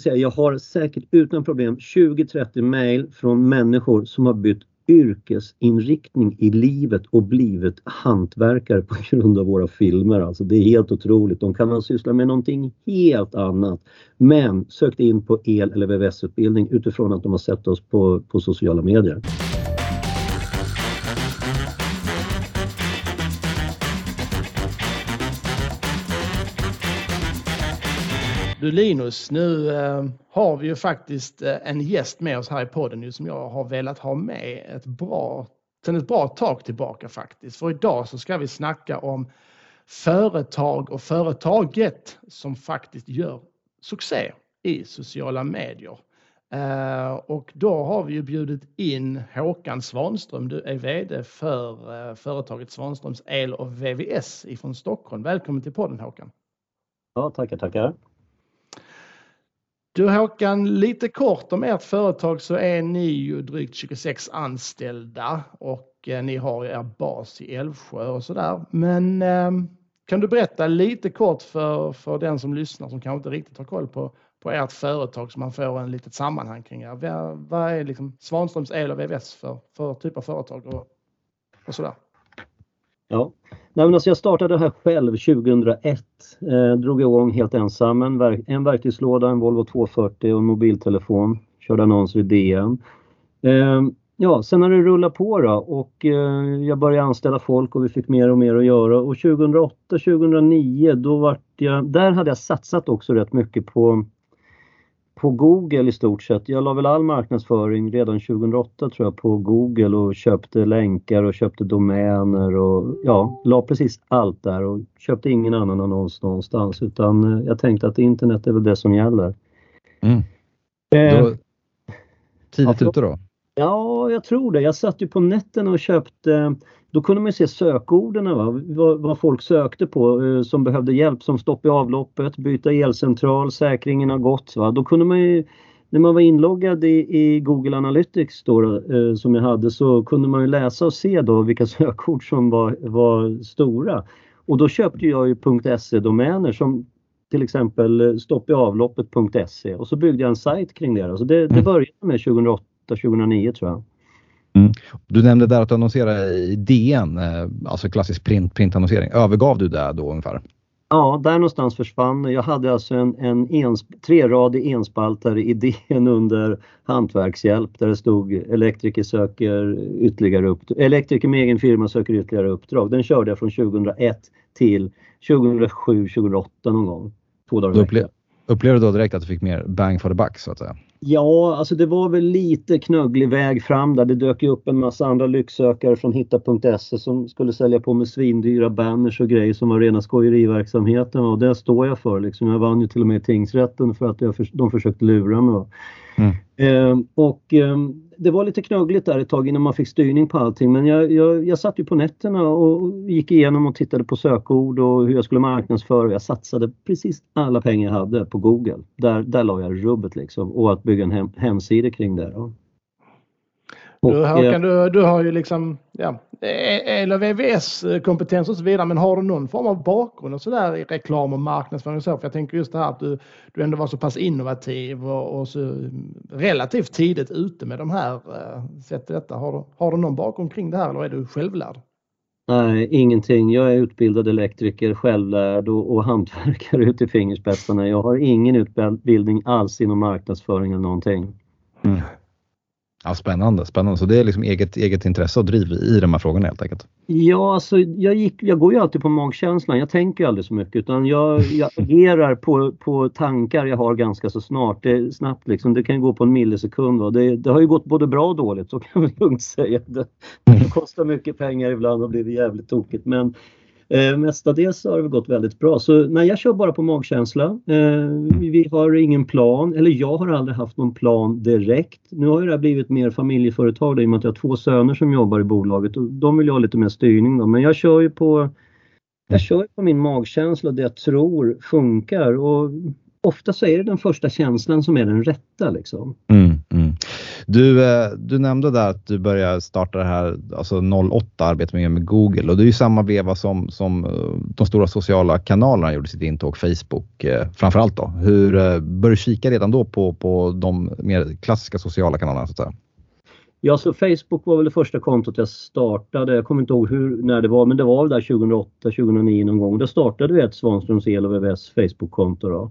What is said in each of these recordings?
säga, jag har säkert utan problem 20-30 mejl från människor som har bytt yrkesinriktning i livet och blivit hantverkare på grund av våra filmer. Alltså det är helt otroligt. De kan ha sysslat med någonting helt annat men sökt in på el eller VVS-utbildning utifrån att de har sett oss på, på sociala medier. Du Linus, nu eh, har vi ju faktiskt eh, en gäst med oss här i podden som jag har velat ha med ett bra, sedan ett bra tag tillbaka faktiskt. För idag så ska vi snacka om företag och företaget som faktiskt gör succé i sociala medier. Eh, och då har vi ju bjudit in Håkan Svanström. Du är VD för eh, företaget Svanströms El och VVS ifrån Stockholm. Välkommen till podden Håkan. Ja, tackar, tackar. Du Håkan, lite kort om ert företag så är ni ju drygt 26 anställda och eh, ni har er bas i Älvsjö och sådär. Men ehm, kan du berätta lite kort för, för den som lyssnar som kanske inte riktigt har koll på, på ert företag så man får en litet sammanhang kring er. Vad, vad är liksom Svanströms El och VVS för, för typ av företag och, och sådär? Ja, Nej, men alltså jag startade det här själv 2001. Eh, drog igång helt ensam en, verk en verktygslåda, en Volvo 240 och en mobiltelefon. Körde annonser i DN. Eh, ja, sen har det rullat på då och eh, jag började anställa folk och vi fick mer och mer att göra. Och 2008, 2009 då vart jag, där hade jag satsat också rätt mycket på på Google i stort sett. Jag la väl all marknadsföring redan 2008 tror jag på Google och köpte länkar och köpte domäner och ja, la precis allt där och köpte ingen annan annons någonstans utan eh, jag tänkte att internet är väl det som gäller. Mm. Eh, tidigt ja, ute då? Ja, jag tror det. Jag satt ju på nätterna och köpte då kunde man se sökorden, va? Vad, vad, folk sökte på eh, som behövde hjälp som stopp i avloppet, byta elcentral, säkringen har gått. Va? Då kunde man ju, när man var inloggad i, i Google Analytics då, eh, som jag hade så kunde man ju läsa och se då vilka sökord som var, var stora. Och då köpte jag ju .se-domäner som till exempel eh, stoppiavloppet.se och så byggde jag en sajt kring det. Så det, det mm. började med 2008-2009 tror jag. Mm. Du nämnde där att du annonserade i DN, eh, alltså klassisk print, printannonsering. Övergav du det då ungefär? Ja, där någonstans försvann. Jag hade alltså en, en ens, treradig enspaltare i DN under hantverkshjälp där det stod elektriker söker ytterligare uppdrag. Elektriker med egen firma söker ytterligare uppdrag. Den körde jag från 2001 till 2007, 2008 någon gång. Två dagar upple Upplevde du då direkt att du fick mer bang for the buck så att säga? Ja, alltså det var väl lite knögglig väg fram där. Det dök ju upp en massa andra lycksökare från hitta.se som skulle sälja på med svindyra banners och grejer som var rena skojeriverksamheten och det står jag för. Liksom. Jag vann ju till och med tingsrätten för att jag, de försökte lura mig. Mm. Eh, och eh, det var lite knöggligt där ett tag innan man fick styrning på allting men jag, jag, jag satt ju på nätterna och gick igenom och tittade på sökord och hur jag skulle marknadsföra. Jag satsade precis alla pengar jag hade på Google. Där, där la jag rubbet liksom och att bygga en hem, hemsida kring det. Då. Du, Håkan, du, du har ju liksom ja, eller VVS kompetens och så vidare, men har du någon form av bakgrund och så där i reklam och marknadsföring och så? För jag tänker just det här att du, du ändå var så pass innovativ och, och så relativt tidigt ute med de här uh, sätt detta. Har du, har du någon bakgrund kring det här eller är du självlärd? Nej, ingenting. Jag är utbildad elektriker, självlärd och, och hantverkare ut i fingerspetsarna. Jag har ingen utbildning alls inom marknadsföring eller någonting. Mm. Ja, spännande, spännande. Så det är liksom eget, eget intresse och driv i de här frågorna helt enkelt? Ja, alltså jag, gick, jag går ju alltid på magkänslan. Jag tänker aldrig så mycket utan jag, jag agerar på, på tankar jag har ganska så snart. Det snabbt liksom. Det kan gå på en millisekund. Det, det, har ju gått både bra och dåligt, så kan man lugnt säga. Det, det kostar mycket pengar ibland och blir jävligt tokigt. Men Eh, mestadels har det gått väldigt bra. Så nej, jag kör bara på magkänsla. Eh, vi har ingen plan, eller jag har aldrig haft någon plan direkt. Nu har det här blivit mer familjeföretag i och med att jag har två söner som jobbar i bolaget och de vill ha lite mer styrning. Då. Men jag kör ju på, jag kör på min magkänsla, och det jag tror funkar. Och ofta så är det den första känslan som är den rätta. Liksom. Mm, mm. Du, eh, du nämnde där att du började starta det här, alltså 08 arbetet med, med Google och det är ju samma veva som, som eh, de stora sociala kanalerna gjorde sitt intåg, Facebook eh, framförallt då. Hur började du kika redan då på, på de mer klassiska sociala kanalerna så att säga? Ja, så Facebook var väl det första kontot jag startade. Jag kommer inte ihåg hur, när det var, men det var väl där 2008, 2009 någon gång. Då startade vi ett Svanströms El och VVS Facebook-konto.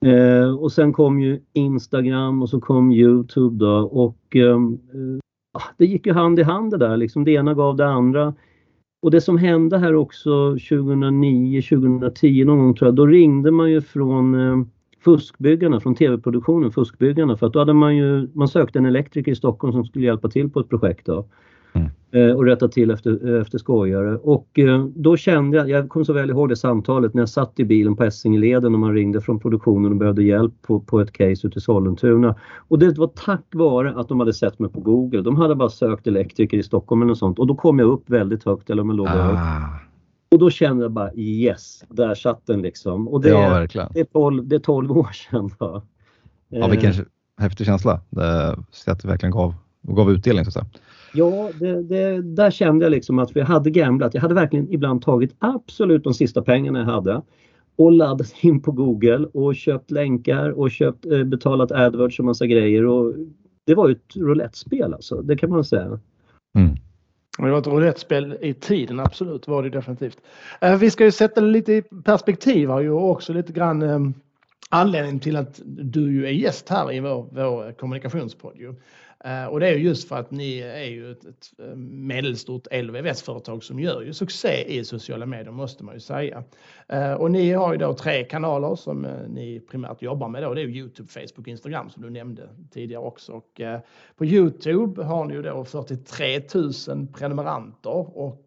Eh, och sen kom ju Instagram och så kom Youtube då och ehm, eh, ah, det gick ju hand i hand det där liksom. Det ena gav det andra. Och det som hände här också 2009, 2010 någon gång tror jag, då ringde man ju från eh, fuskbyggarna, från tv-produktionen, fuskbyggarna, för att då hade man ju, man sökte en elektriker i Stockholm som skulle hjälpa till på ett projekt då. Mm. Eh, och rätta till efter, efter skojare. Och eh, då kände jag, jag kommer så väl ihåg det samtalet när jag satt i bilen på Essingeleden och man ringde från produktionen och behövde hjälp på, på ett case ute i Sollentuna. Och det var tack vare att de hade sett mig på Google. De hade bara sökt elektriker i Stockholm eller något sånt och då kom jag upp väldigt högt eller om jag låg ah. Och då kände jag bara yes, där satt den liksom. Och det, ja, det, är, 12, det är 12 år sedan. Då. Ja, vilken eh. häftig känsla. Det, att det verkligen gav, gav utdelning så att säga. Ja, det, det, där kände jag liksom att vi hade gamblat. Jag hade verkligen ibland tagit absolut de sista pengarna jag hade och laddat in på Google och köpt länkar och köpt, eh, betalat AdWords och massa grejer. Och det var ju ett roulettespel alltså, det kan man säga. Mm. Det var ett roulettespel i tiden, absolut var det definitivt. Eh, vi ska ju sätta lite i perspektiv här ju och också lite grann eh, anledningen till att du ju är gäst här i vår, vår kommunikationspodd. Eh, och det är just för att ni är ju ett, ett eh, medelstort LVVS-företag som gör ju succé i sociala medier måste man ju säga. Eh, och ni har ju då tre kanaler som ni primärt jobbar med då. Det är Youtube, Facebook, Instagram som du nämnde tidigare också. Och på Youtube har ni ju då 43 000 prenumeranter och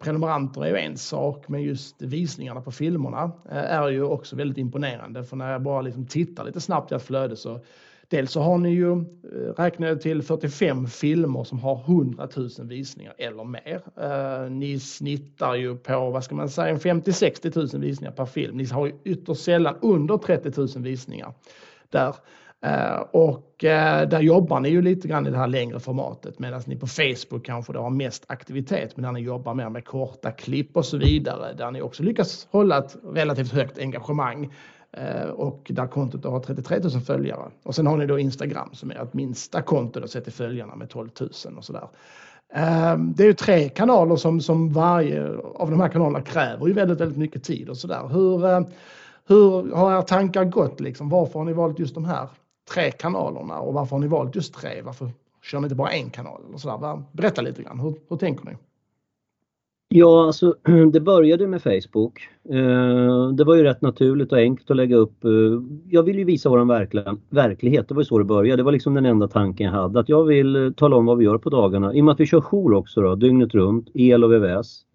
Prenumeranter är ju en sak, men just visningarna på filmerna är ju också väldigt imponerande. För när jag bara liksom tittar lite snabbt i ett flöde så Dels så har ni ju eh, räknat till 45 filmer som har 100 000 visningar eller mer. Eh, ni snittar ju på, vad ska man säga, 50-60 000 visningar per film. Ni har ju ytterst sällan under 30 000 visningar där. Eh, och där jobbar ni ju lite grann i det här längre formatet medan ni på Facebook kanske då har mest aktivitet men där ni jobbar mer med korta klipp och så vidare där ni också lyckas hålla ett relativt högt engagemang Eh, och där kontot har 33 000 följare. Och sen har ni då Instagram som är ett minsta konto sett till följarna med 12 000 och sådär. Ehm, det är ju tre kanaler som, som varje av de här kanalerna kräver ju väldigt, väldigt mycket tid och sådär. Hur, eh, hur har era tankar gått liksom? Varför har ni valt just de här tre kanalerna och varför har ni valt just tre? Varför kör ni inte bara en kanal? Eller sådär? Berätta lite grann, hur, hur tänker ni? Ja, alltså det började med Facebook. Eh, det var ju rätt naturligt och enkelt att lägga upp. Eh, jag vill ju visa våran verklighet. Det var ju så det började. Det var liksom den enda tanken jag hade. Att jag vill eh, tala om vad vi gör på dagarna. I och med att vi kör jour också då, dygnet runt, el och VVS.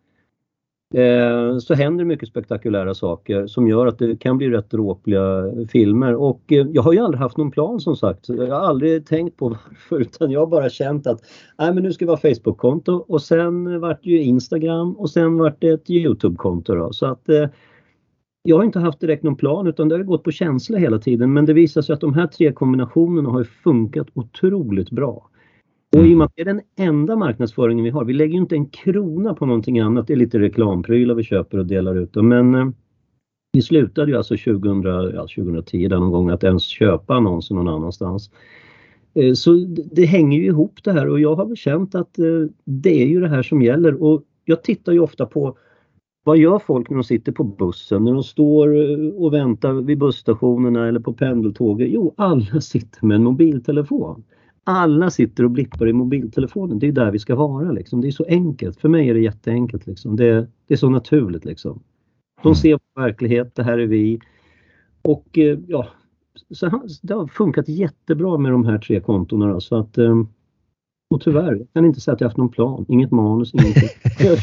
Eh, så händer mycket spektakulära saker som gör att det kan bli rätt dråpliga filmer. Och eh, jag har ju aldrig haft någon plan som sagt. Jag har aldrig tänkt på varför utan jag har bara känt att nej, men nu ska vi ha Facebook-konto och sen vart det ju Instagram och sen vart det ett Youtube-konto. Så att eh, jag har inte haft direkt någon plan utan det har gått på känsla hela tiden men det visar sig att de här tre kombinationerna har funkat otroligt bra. Och i och med att det är den enda marknadsföringen vi har, vi lägger ju inte en krona på någonting annat, det är lite reklamprylar vi köper och delar ut. Men eh, vi slutade ju alltså 2000, ja, 2010 där någon gång att ens köpa annonser någon annanstans. Eh, så det, hänger ju ihop det här och jag har väl känt att eh, det är ju det här som gäller och jag tittar ju ofta på vad gör folk när de sitter på bussen, när de står och väntar vid busstationerna eller på pendeltåget? Jo, alla sitter med en mobiltelefon. Alla sitter och blippar i mobiltelefonen. Det är där vi ska vara. Liksom. Det är så enkelt. För mig är det jätteenkelt. Liksom. Det, det är så naturligt. Liksom. De mm. ser på verklighet, det här är vi. Och eh, ja, så det har funkat jättebra med de här tre kontona. Så att, eh, och tyvärr, jag kan inte säga att jag haft någon plan, inget manus, ingenting.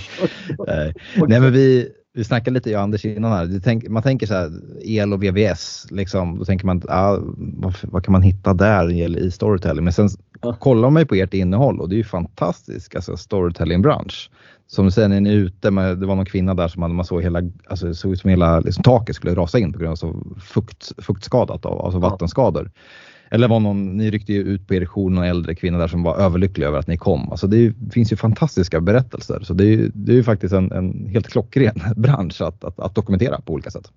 Nej. Nej, men vi, vi snackade lite, jag och Anders innan här. Tänk, man tänker så här, el och VVS, liksom, då tänker man, ah, vad, vad, kan man hitta där i storytelling? Men sen ja. kollar man ju på ert innehåll och det är ju fantastiskt, alltså storytelling-bransch. Som du säger, när ni är ute, med, det var någon kvinna där som hade, man såg hela, alltså det såg ut som hela liksom, taket skulle rasa in på grund av så fukt, fuktskadat, alltså ja. vattenskador. Eller var någon, ni ryckte ju ut på er jour någon äldre kvinna där som var överlycklig över att ni kom. Alltså det, är, finns ju fantastiska berättelser så det är ju, det är ju faktiskt en, en helt klockren bransch att, att, att dokumentera på olika sätt.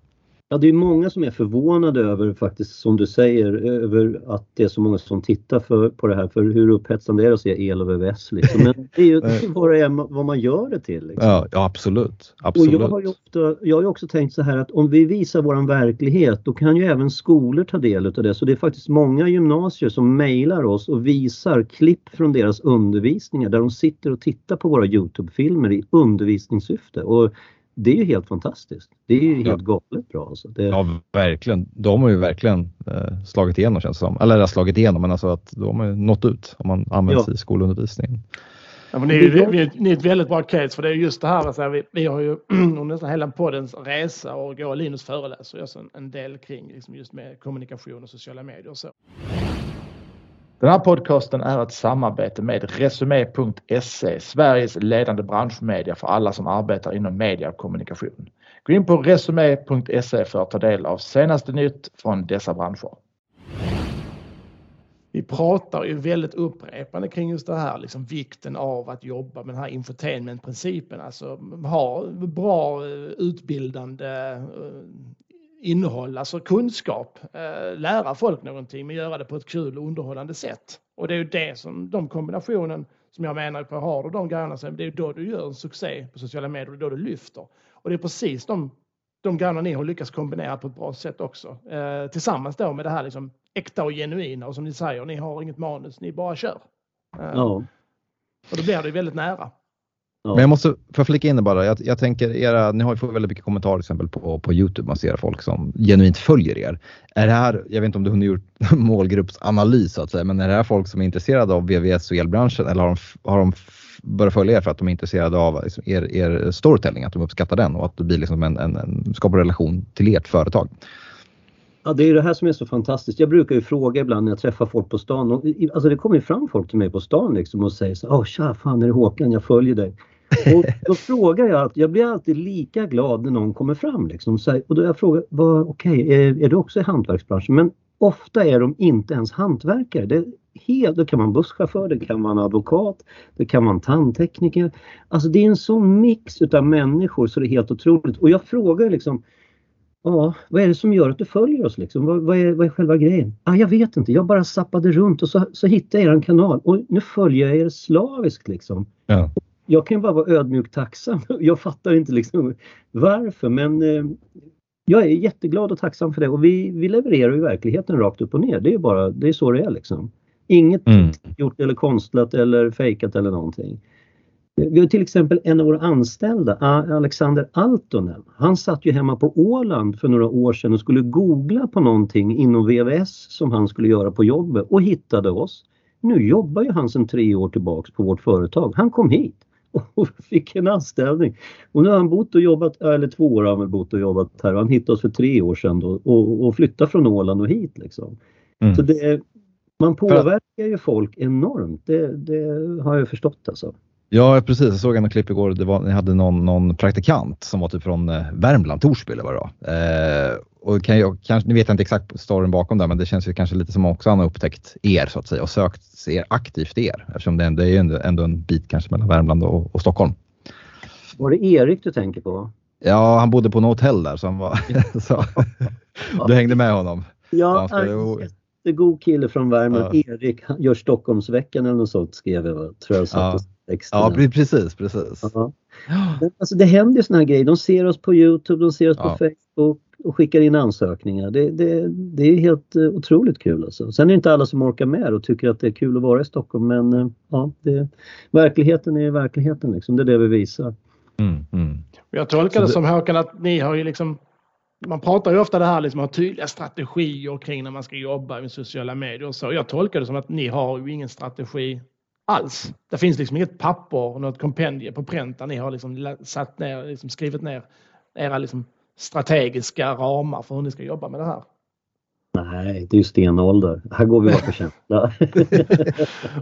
Ja, det är många som är förvånade över faktiskt som du säger över att det är så många som tittar för, på det här för hur upphetsande det är att se el och VVS. Liksom. Men det är ju bara vad man gör det till. Liksom. Ja, ja, absolut. absolut. Och jag har ju ofta, jag har också tänkt så här att om vi visar våran verklighet då kan ju även skolor ta del av det. Så det är faktiskt många gymnasier som mejlar oss och visar klipp från deras undervisningar där de sitter och tittar på våra Youtube-filmer i undervisningssyfte. Och det är ju helt fantastiskt. Det är ju helt ja. galet bra. Alltså. Det... Ja, verkligen. De har ju verkligen eh, slagit igenom känns det som. Eller slagit igenom, men alltså att de har nått ut om man används ja. i skolundervisningen. Ja, men ni, är, vi, ni är ett väldigt bra case för det är just det här. Alltså, vi, vi har ju under nästan hela poddens resa och går Linus föreläser en, en del kring liksom just med kommunikation och sociala medier och så. Den här podcasten är ett samarbete med Resumé.se, Sveriges ledande branschmedia för alla som arbetar inom media och kommunikation. Gå in på Resumé.se för att ta del av senaste nytt från dessa branscher. Vi pratar ju väldigt upprepande kring just det här, liksom vikten av att jobba med den här infotainmentprincipen, alltså ha bra eh, utbildande eh, innehåll, alltså kunskap, eh, lära folk någonting men göra det på ett kul och underhållande sätt. Och det är ju det som, de kombinationen som jag menar på har du de grejerna, så det är då du gör en succé på sociala medier, är då du lyfter. Och det är precis de, de grejerna ni har lyckats kombinera på ett bra sätt också. Eh, tillsammans då med det här liksom äkta och genuina och som ni säger, ni har inget manus, ni bara kör. Eh, ja. Och då blir det väldigt nära. Men jag måste få flika in det bara. Jag, jag tänker era, ni har ju fått väldigt mycket kommentarer exempel på, på Youtube. Man ser folk som genuint följer er. Är det här, jag vet inte om du har gjort målgruppsanalys så att säga, men är det här folk som är intresserade av VVS och elbranschen eller har de, har de börjat följa er för att de är intresserade av liksom, er, er storytelling, att de uppskattar den och att det blir liksom en, en, en skapar relation till ert företag? Ja, det är det här som är så fantastiskt. Jag brukar ju fråga ibland när jag träffar folk på stan. Och, alltså det kommer fram folk till mig på stan liksom och säger så Åh tja, fan är det Håkan, jag följer dig. Och då frågar jag, jag blir alltid lika glad när någon kommer fram. Liksom, och då jag frågar, okej, okay, är, är du också i hantverksbranschen? Men ofta är de inte ens hantverkare. Det, helt, då kan man busschaufför, det kan man advokat, det kan man tandtekniker. Alltså det är en sån mix utav människor så det är helt otroligt. Och jag frågar liksom, ja, vad är det som gör att du följer oss liksom? Vad, vad, är, vad är själva grejen? Ah, jag vet inte, jag bara zappade runt och så, så hittade jag er kanal och nu följer jag er slaviskt liksom. Ja jag kan bara vara ödmjukt tacksam. Jag fattar inte liksom varför men eh, jag är jätteglad och tacksam för det och vi, vi levererar i verkligheten rakt upp och ner. Det är bara det är så det är liksom. Inget mm. gjort eller konstlat eller fejkat eller någonting. Vi har till exempel en av våra anställda, Alexander Altonen. Han satt ju hemma på Åland för några år sedan och skulle googla på någonting inom VVS som han skulle göra på jobbet och hittade oss. Nu jobbar ju han sedan tre år tillbaks på vårt företag. Han kom hit och fick en anställning. Och nu har han bott och jobbat, eller två år har han bott och jobbat här. Han hittade oss för tre år sedan då, och, och flyttade från Åland och hit. Liksom. Mm. Så det, man påverkar ju folk enormt, det, det har jag förstått alltså. Ja precis, jag såg en klipp igår. Det var, ni hade någon, någon praktikant som var typ från eh, Värmland, Torsby eller vad det var. Eh, och kan jag, kanske, nu vet jag inte exakt storyn bakom det men det känns ju kanske lite som också han har upptäckt er så att säga och sökt er aktivt er eftersom det, det är ändå, ändå en bit kanske mellan Värmland och, och Stockholm. Var det Erik du tänker på? Ja, han bodde på något hotell där så han var, så, du hängde med honom. Ja, jättegod kille från Värmland. Ja. Erik gör Stockholmsveckan eller något sånt skrev jag. Tror jag ja. Ja, precis, precis. Ja. Alltså, det händer ju såna här grejer. De ser oss på Youtube, de ser oss på Facebook och skickar in ansökningar. Det, det, det är helt uh, otroligt kul. Alltså. Sen är det inte alla som orkar med och tycker att det är kul att vara i Stockholm men uh, ja, det, verkligheten är verkligheten. Liksom. Det är det vi visar. Mm, mm. Jag tolkar det, det som Håkan att ni har ju liksom man pratar ju ofta det här liksom att ha tydliga strategier kring när man ska jobba med sociala medier och så. Jag tolkar det som att ni har ju ingen strategi alls. Det finns liksom inget papper, något kompendie på pränt där ni har liksom satt ner, liksom skrivit ner era liksom strategiska ramar för hur ni ska jobba med det här. Nej, det är ju stenålder. Här går vi bara på känsla.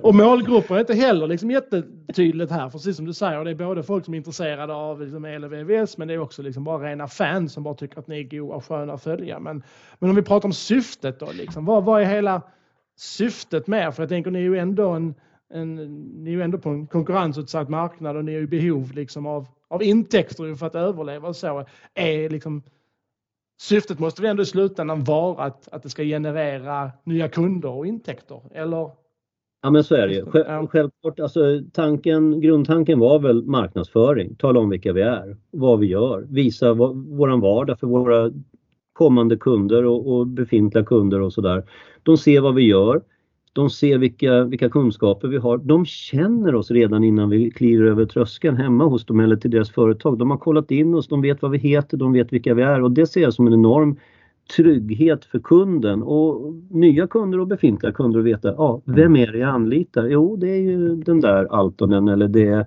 och målgrupper är inte heller liksom jättetydligt här, precis som du säger. Det är både folk som är intresserade av liksom el och VVS, men det är också liksom bara rena fans som bara tycker att ni är goa och sköna att följa. Men, men om vi pratar om syftet då, liksom, vad, vad är hela syftet med För jag tänker, ni är ju ändå en, en, ni är ju ändå på en konkurrensutsatt marknad och ni är i behov liksom av, av intäkter för att överleva och så. Är liksom, syftet måste väl ändå i slutändan vara att, att det ska generera nya kunder och intäkter? Eller? Ja men så är det ju. Självklart, alltså, tanken, grundtanken var väl marknadsföring. Tala om vilka vi är, vad vi gör, visa vad, våran vardag för våra kommande kunder och, och befintliga kunder och sådär. De ser vad vi gör. De ser vilka, vilka kunskaper vi har. De känner oss redan innan vi kliver över tröskeln hemma hos dem eller till deras företag. De har kollat in oss, de vet vad vi heter, de vet vilka vi är och det ser jag som en enorm trygghet för kunden och nya kunder och befintliga kunder att veta, ja, vem är det jag anlitar? Jo, det är ju den där Altonen eller det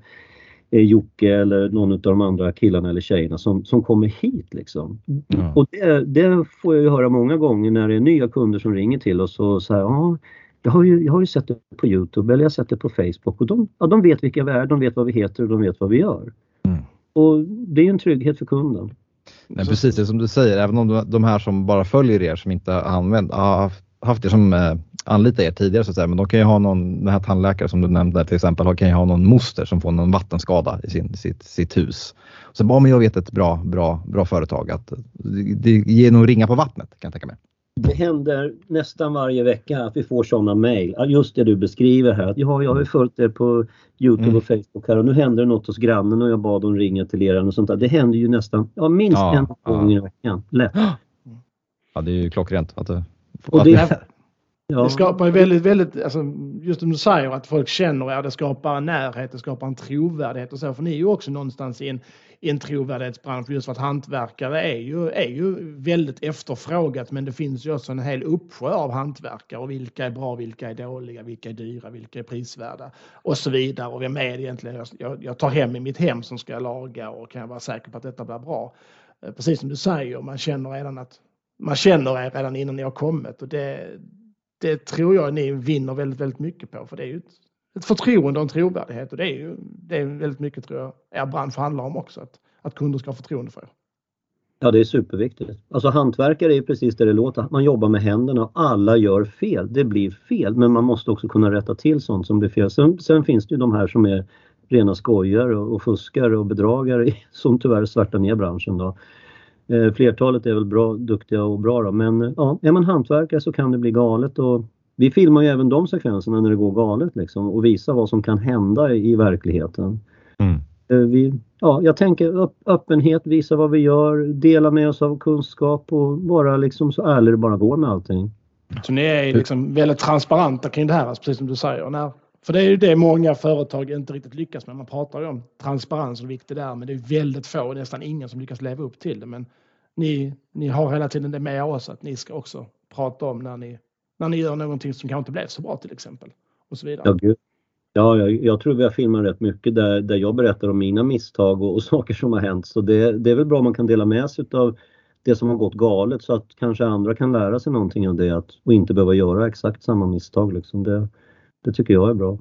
är Jocke eller någon av de andra killarna eller tjejerna som, som kommer hit liksom. Ja. Och det, det, får jag ju höra många gånger när det är nya kunder som ringer till oss och säger ja, jag har, ju, jag har ju sett det på Youtube eller jag har sett det på Facebook och de, ja, de vet vilka vi är, de vet vad vi heter och de vet vad vi gör. Mm. Och det är en trygghet för kunden. Nej, precis, det som du säger, även om de här som bara följer er som inte har använt, har haft er som eh, anlitar er tidigare så att säga, men de kan ju ha någon, den här tandläkare som du nämnde till exempel, kan ju ha någon moster som får någon vattenskada i sin, sitt, sitt hus. Så bara men jag vet ett bra, bra, bra företag att det ger nog ringa på vattnet kan jag tänka mig. Det händer nästan varje vecka att vi får sådana mejl. Just det du beskriver här. Att, ja, jag har ju följt er på Youtube mm. och Facebook här och nu händer det något hos grannen och jag bad dem ringa till er och sånt där. Det händer ju nästan, ja minst ja, en ja. gång i veckan. Lätt. Ja, det är ju klockrent. Att, och det, Ja. Det skapar väldigt, väldigt, alltså, just som du säger att folk känner er, det skapar en närhet, det skapar en trovärdighet och så. För ni är ju också någonstans i en, i en trovärdighetsbransch just för att hantverkare är ju, är ju väldigt efterfrågat men det finns ju också en hel uppsjö av hantverkare och vilka är bra, vilka är dåliga, vilka är dyra, vilka är prisvärda och så vidare. Och vem är det egentligen jag, jag tar hem i mitt hem som ska laga och kan jag vara säker på att detta blir bra? Eh, precis som du säger, man känner redan att man känner er redan innan ni har kommit och det, det tror jag ni vinner väldigt, väldigt mycket på. För det är ju ett, ett förtroende och en trovärdighet och det är ju det är väldigt mycket tror jag er bransch handlar om också. Att, att kunder ska ha förtroende för er. Ja, det är superviktigt. Alltså hantverkare är precis det det låter. Man jobbar med händerna och alla gör fel. Det blir fel, men man måste också kunna rätta till sånt som blir fel. Sen, sen finns det ju de här som är rena skojare och, och fuskare och bedragare som tyvärr svärtar ner branschen. Då. Eh, flertalet är väl bra, duktiga och bra då. men eh, ja, är man hantverkare så kan det bli galet. Och vi filmar ju även de sekvenserna när det går galet liksom, och visar vad som kan hända i, verkligheten. Mm. Eh, vi, ja, jag tänker upp, öppenhet, visa vad vi gör, dela med oss av kunskap och vara liksom så ärlig det bara går med allting. Så ni är liksom väldigt transparenta kring det här, alltså, precis som du säger. När, för det är ju det många företag inte riktigt lyckas med. Man pratar ju om transparens och viktigt det är, men det är väldigt få, nästan ingen som lyckas leva upp till det. Men ni, ni har hela tiden det med oss att ni ska också prata om när ni, när ni gör någonting som kanske inte blev så bra till exempel. Och så vidare. Ja, gud. ja jag, jag, tror vi har filmat rätt mycket där, där jag berättar om mina misstag och, och saker som har hänt. Så det, det är väl bra om man kan dela med sig av det som har gått galet så att kanske andra kan lära sig någonting av det att, och inte behöva göra exakt samma misstag. Liksom. Det, det tycker jag är bra.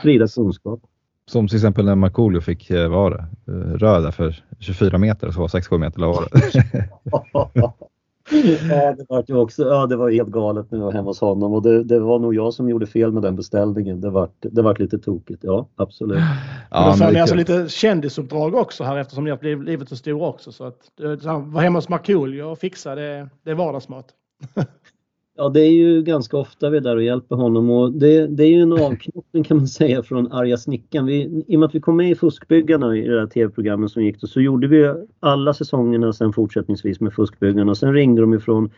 Sprida kunskap. Som till exempel när Markoolio fick, vad var det, eh, röda för 24 meter, så var 6-7 meter, var det? ja, det var ju också, ja, det var helt galet när jag var hemma hos honom och det, det, var nog jag som gjorde fel med den beställningen. Det var, det var lite tokigt, ja absolut. Ja, då får ni alltså lite kändisuppdrag också här eftersom ni har blivit så stora också. Så att vara hemma hos Markoolio och fixa det, det är vardagsmat. Ja, det är ju ganska ofta vi är där och hjälper honom och det, det är ju en avknoppning kan man säga från Arga snickaren. Vi, I och med att vi kom med i Fuskbyggarna i det där tv-programmet som gick då, så gjorde vi alla säsongerna sen fortsättningsvis med Fuskbyggarna. Sen ringde de ifrån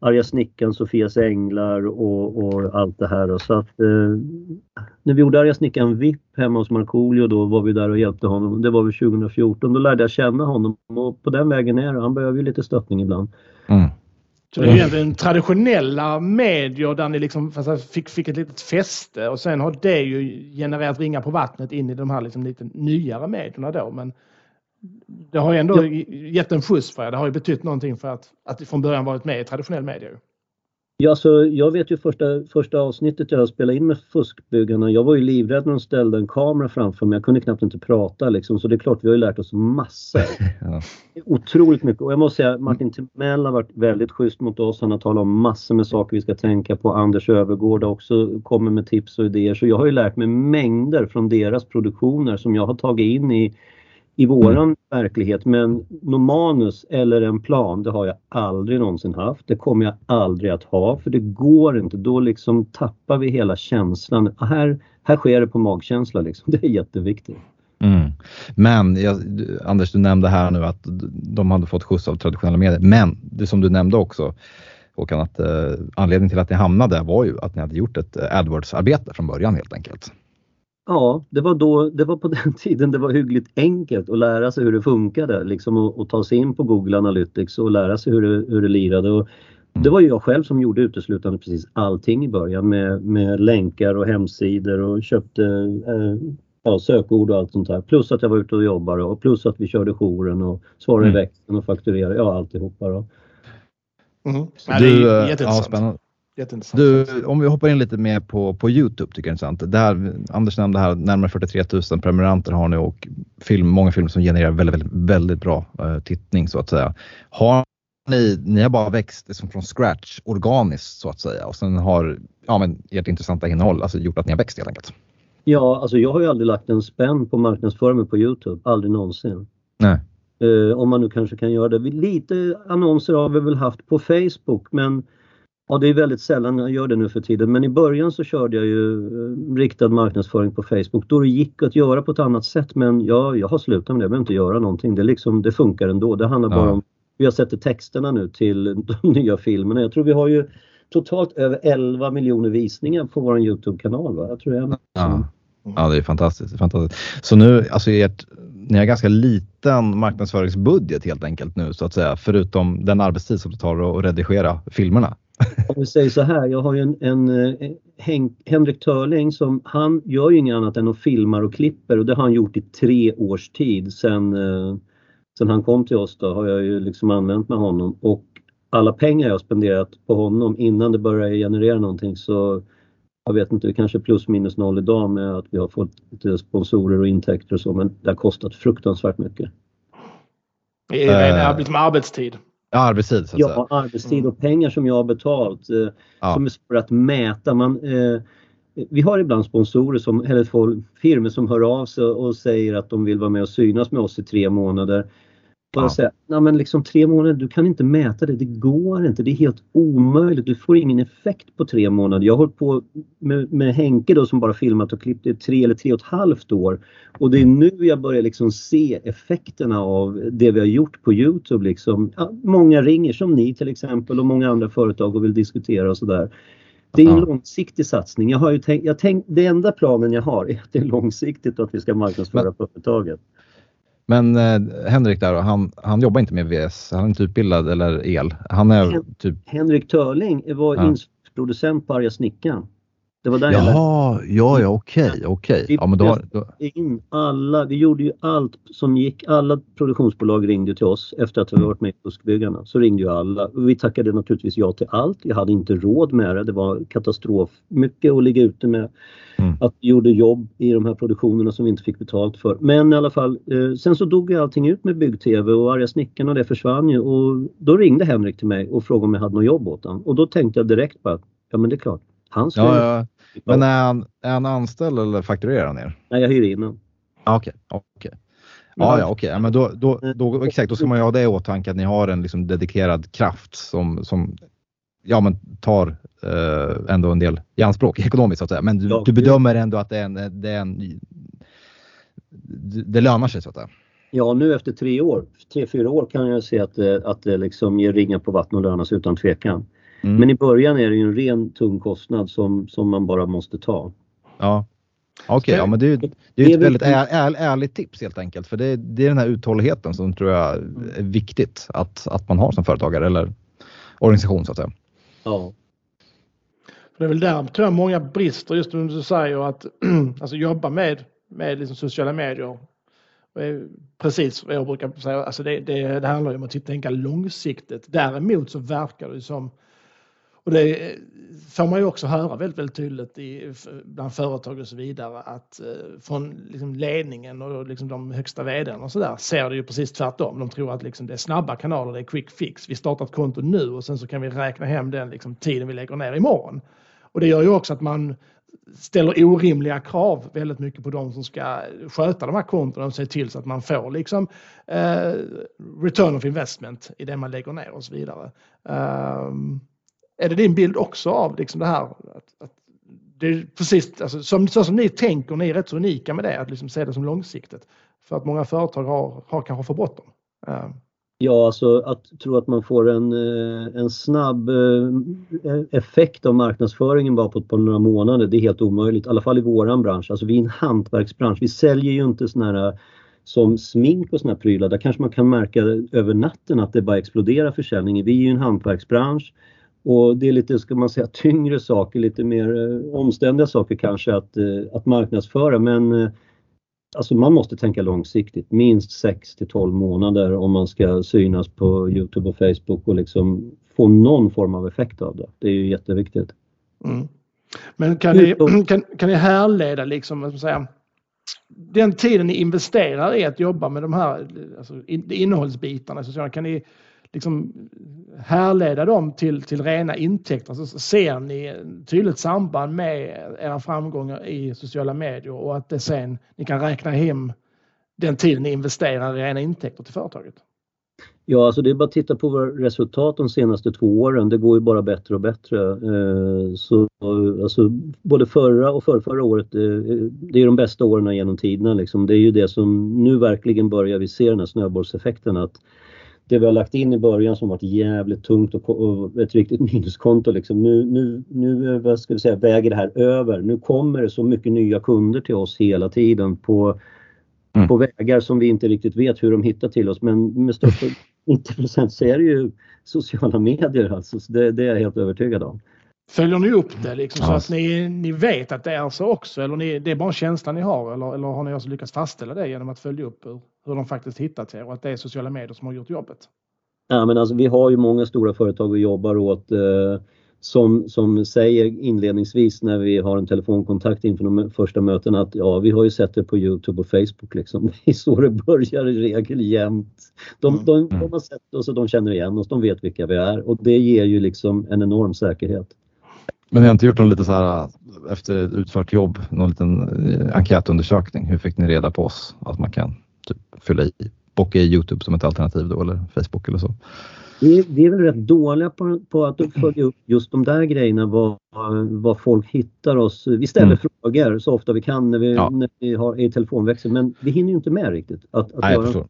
Arga snickaren, Sofias änglar och, och allt det här. Så att, eh, när vi gjorde Arga snickaren VIP hemma hos Markoolio då var vi där och hjälpte honom. Det var väl 2014. Då lärde jag känna honom och på den vägen är det. Han behöver ju lite stöttning ibland. Mm. Så det är egentligen traditionella medier där ni liksom fick, fick ett litet fäste och sen har det ju genererat ringar på vattnet in i de här liksom lite nyare medierna då. Men det har ju ändå ja. gett en skjuts för er. Det har ju betytt någonting för att, att från början varit med i traditionell media. Ja, alltså, jag vet ju första, första avsnittet jag spelade in med Fuskbyggarna. Jag var ju livrädd när de ställde en kamera framför mig. Jag kunde knappt inte prata liksom. Så det är klart, vi har ju lärt oss massor. ja. Otroligt mycket. Och jag måste säga, Martin Timell har varit väldigt schysst mot oss. Han har talat om massor med saker vi ska tänka på. Anders Övergård har också kommit med tips och idéer. Så jag har ju lärt mig mängder från deras produktioner som jag har tagit in i i våran mm. verklighet. Men någon manus eller en plan, det har jag aldrig någonsin haft. Det kommer jag aldrig att ha för det går inte. Då liksom tappar vi hela känslan. Här, här sker det på magkänsla liksom. Det är jätteviktigt. Mm. Men jag, Anders, du nämnde här nu att de hade fått skjuts av traditionella medier. Men det som du nämnde också Håkan, att eh, anledningen till att ni hamnade var ju att ni hade gjort ett AdWords-arbete från början helt enkelt. Ja, det var, då, det var på den tiden det var hyggligt enkelt att lära sig hur det funkade. Liksom att, ta sig in på Google Analytics och lära sig hur det, hur det lirade. Och det var jag själv som gjorde uteslutande precis allting i början med, med länkar och hemsidor och köpte eh, ja, sökord och allt sånt där. Plus att jag var ute och jobbade och plus att vi körde jouren och svarade mm. i växeln och fakturerade. Ja, alltihopa. Då. Mm. Ja, det är eh, jätteintressant. Ja, spännande. Du, om vi hoppar in lite mer på, på Youtube tycker jag är intressant. Där, Anders nämnde här närmare 43 000 prenumeranter har ni och film, många filmer som genererar väldigt, väldigt, väldigt bra uh, tittning så att säga. Har ni, ni har bara växt liksom från scratch organiskt så att säga och sen har ja, men ert intressanta innehåll alltså gjort att ni har växt helt enkelt? Ja, alltså jag har ju aldrig lagt en spänn på marknadsföringen på Youtube, aldrig någonsin. Nej. Uh, om man nu kanske kan göra det. Lite annonser har vi väl haft på Facebook men Ja, det är väldigt sällan jag gör det nu för tiden men i början så körde jag ju eh, riktad marknadsföring på Facebook då det gick att göra på ett annat sätt men ja, jag har slutat med det, jag behöver inte göra någonting. Det, liksom, det funkar ändå. Det handlar ja. bara om hur jag sätter texterna nu till de nya filmerna. Jag tror vi har ju totalt över 11 miljoner visningar på vår Youtube-kanal. Va? Jag tror jag ja. ja, det är fantastiskt. Fantastiskt. Så nu, alltså ert, ni har ganska liten marknadsföringsbudget helt enkelt nu så att säga, förutom den arbetstid som det tar att redigera filmerna. Om vi säger så här, jag har ju en, en, en eh, Henrik Törling som han gör ju inget annat än att filmar och klipper och det har han gjort i tre års tid sen, eh, sen han kom till oss då har jag ju liksom använt med honom och alla pengar jag spenderat på honom innan det började generera någonting så jag vet inte, kanske plus minus noll idag med att vi har fått lite sponsorer och intäkter och så men det har kostat fruktansvärt mycket. Det är uh, arbetstid. Ja, arbetstid. Så att ja, säga. arbetstid och pengar som jag har betalt eh, ja. som är svåra att mäta. Man, eh, vi har ibland sponsorer, som, eller firmor som hör av sig och säger att de vill vara med och synas med oss i tre månader. Bara ja. säga, nej men liksom tre månader, du kan inte mäta det, det går inte, det är helt omöjligt, du får ingen effekt på tre månader. Jag har hållit på med, med Henke då som bara filmat och klippt i tre eller tre och ett halvt år och det är nu jag börjar liksom se effekterna av det vi har gjort på Youtube. Liksom. Ja, många ringer som ni till exempel och många andra företag och vill diskutera och sådär. Det är en långsiktig satsning. Jag har ju tänkt, jag tänk, det enda planen jag har är att det är långsiktigt och att vi ska marknadsföra företaget. Men eh, Henrik där, han, han jobbar inte med VS, han är inte utbildad eller el. Han är Hen typ... Henrik Törling var ja. producent på Arga snickaren. Det var där Jaha, ja, ja, okej, okay, okej. Okay. Ja, men då, då... In alla, vi gjorde ju allt som gick. Alla produktionsbolag ringde till oss efter att vi varit med i Buskbyggarna. Så ringde ju alla. Vi tackade naturligtvis ja till allt. Jag hade inte råd med det. Det var katastrof. Mycket att ligga ute med. Mm. Att vi gjorde jobb i de här produktionerna som vi inte fick betalt för. Men i alla fall, eh, sen så dog ju allting ut med bygg-tv och Arga snickaren och det försvann ju. Och då ringde Henrik till mig och frågade om jag hade något jobb åt honom. Och då tänkte jag direkt att, ja men det är klart. Han ska ja, ja. Men är han, är han anställd eller fakturerar han er? Nej, jag hyr in honom. Okej, okay, okej. Okay. Ja, ja, okej. Okay. Men då, då, då, exakt, då ska man ju ha det i åtanke att ni har en liksom dedikerad kraft som, som ja, men tar eh, ändå en del i anspråk ekonomiskt så att säga. Men du, du bedömer ändå att det är en, det, är en, det lönar sig så att säga. Ja, nu efter tre år, tre, fyra år kan jag se att att det liksom ger ringar på vattnet och lönas utan tvekan. Mm. Men i början är det ju en ren tung kostnad som, som man bara måste ta. Ja, Okej, okay, ja, men det, är, det är ett väldigt är, är, ärligt tips helt enkelt. För det, det, är den här uthålligheten som tror jag är viktigt att, att man har som företagare eller organisation så att säga. Ja. Det är väl där tror jag många brister just som du säger att alltså jobba med, med liksom sociala medier. Precis vad jag brukar säga, alltså det, det, det handlar ju om att tänka långsiktigt. Däremot så verkar det som och det får man ju också höra väldigt, väldigt tydligt i, bland företag och så vidare att eh, från liksom ledningen och liksom de högsta vdarna och så där ser det ju precis tvärtom. De tror att liksom det är snabba kanaler, det är quick fix. Vi startar ett konto nu och sen så kan vi räkna hem den liksom tiden vi lägger ner imorgon. Och det gör ju också att man ställer orimliga krav väldigt mycket på de som ska sköta de här kontona och se till så att man får liksom eh, return of investment i det man lägger ner och så vidare. Um, är det din bild också av liksom det här? Att, att det är precis alltså, som, så som ni tänker, ni är rätt så unika med det, att liksom se det som långsiktigt. För att många företag har, har kanske för bråttom. Eh. Ja, alltså att tro att man får en, eh, en snabb eh, effekt av marknadsföringen bara på ett par några månader, det är helt omöjligt. I alla fall i våran bransch. Alltså vi är en hantverksbransch. Vi säljer ju inte såna här som smink och såna här prylar. Där kanske man kan märka över natten att det bara exploderar försäljningen. Vi är ju en hantverksbransch och det är lite, ska man säga, tyngre saker, lite mer eh, omständiga saker kanske att, att marknadsföra. Men Alltså man måste tänka långsiktigt, minst 6 till 12 månader om man ska synas på Youtube och Facebook och liksom få någon form av effekt av det. Det är ju jätteviktigt. Mm. Men kan ni, kan, kan ni härleda liksom, vad säga, den tiden ni investerar i att jobba med de här alltså, innehållsbitarna, så kan ni liksom eh, härleda dem till, till rena intäkter så ser ni tydligt samband med era framgångar i sociala medier och att det sen ni kan räkna hem den tiden ni investerar i rena intäkter till företaget? Ja, alltså det är bara att titta på våra resultat de senaste två åren. Det går ju bara bättre och bättre. Eh, så alltså, både förra och förra, förra året, eh, det är de bästa åren genom tiderna. Liksom. Det är ju det som nu verkligen börjar vi se den här snöbollseffekten att det vi har lagt in i början som varit jävligt tungt och, och ett riktigt minuskonto liksom. Nu, nu, nu vad ska vi säga, väger det här över. Nu kommer det så mycket nya kunder till oss hela tiden på, mm. på vägar som vi inte riktigt vet hur de hittar till oss men med största 90 så är det ju sociala medier alltså. Så det, det är jag helt övertygad om. Följer ni upp det liksom, så att ni, ni vet att det är så också? Eller ni, det är bara en känsla ni har? Eller, eller har ni också lyckats fastställa det genom att följa upp hur, hur de faktiskt hittat er och att det är sociala medier som har gjort jobbet? Ja, men alltså, vi har ju många stora företag vi jobbar åt eh, som, som säger inledningsvis när vi har en telefonkontakt inför de första mötena att ja, vi har ju sett det på Youtube och Facebook. Liksom. Det är så det börjar i regel jämt. De, mm. de, de har sett oss och de känner igen oss, de vet vilka vi är och det ger ju liksom en enorm säkerhet. Men ni har inte gjort någon lite så här efter ett utfört jobb, någon liten eh, enkätundersökning? Hur fick ni reda på oss? Att man kan fylla i, bocka i Youtube som ett alternativ då eller Facebook eller så? Vi, vi är väl rätt dåliga på, på att följa upp just de där grejerna, vad, vad folk hittar oss. Vi ställer mm. frågor så ofta vi kan när vi, ja. när vi har i telefonväxel men vi hinner ju inte med riktigt. Att, att Nej, jag förstår.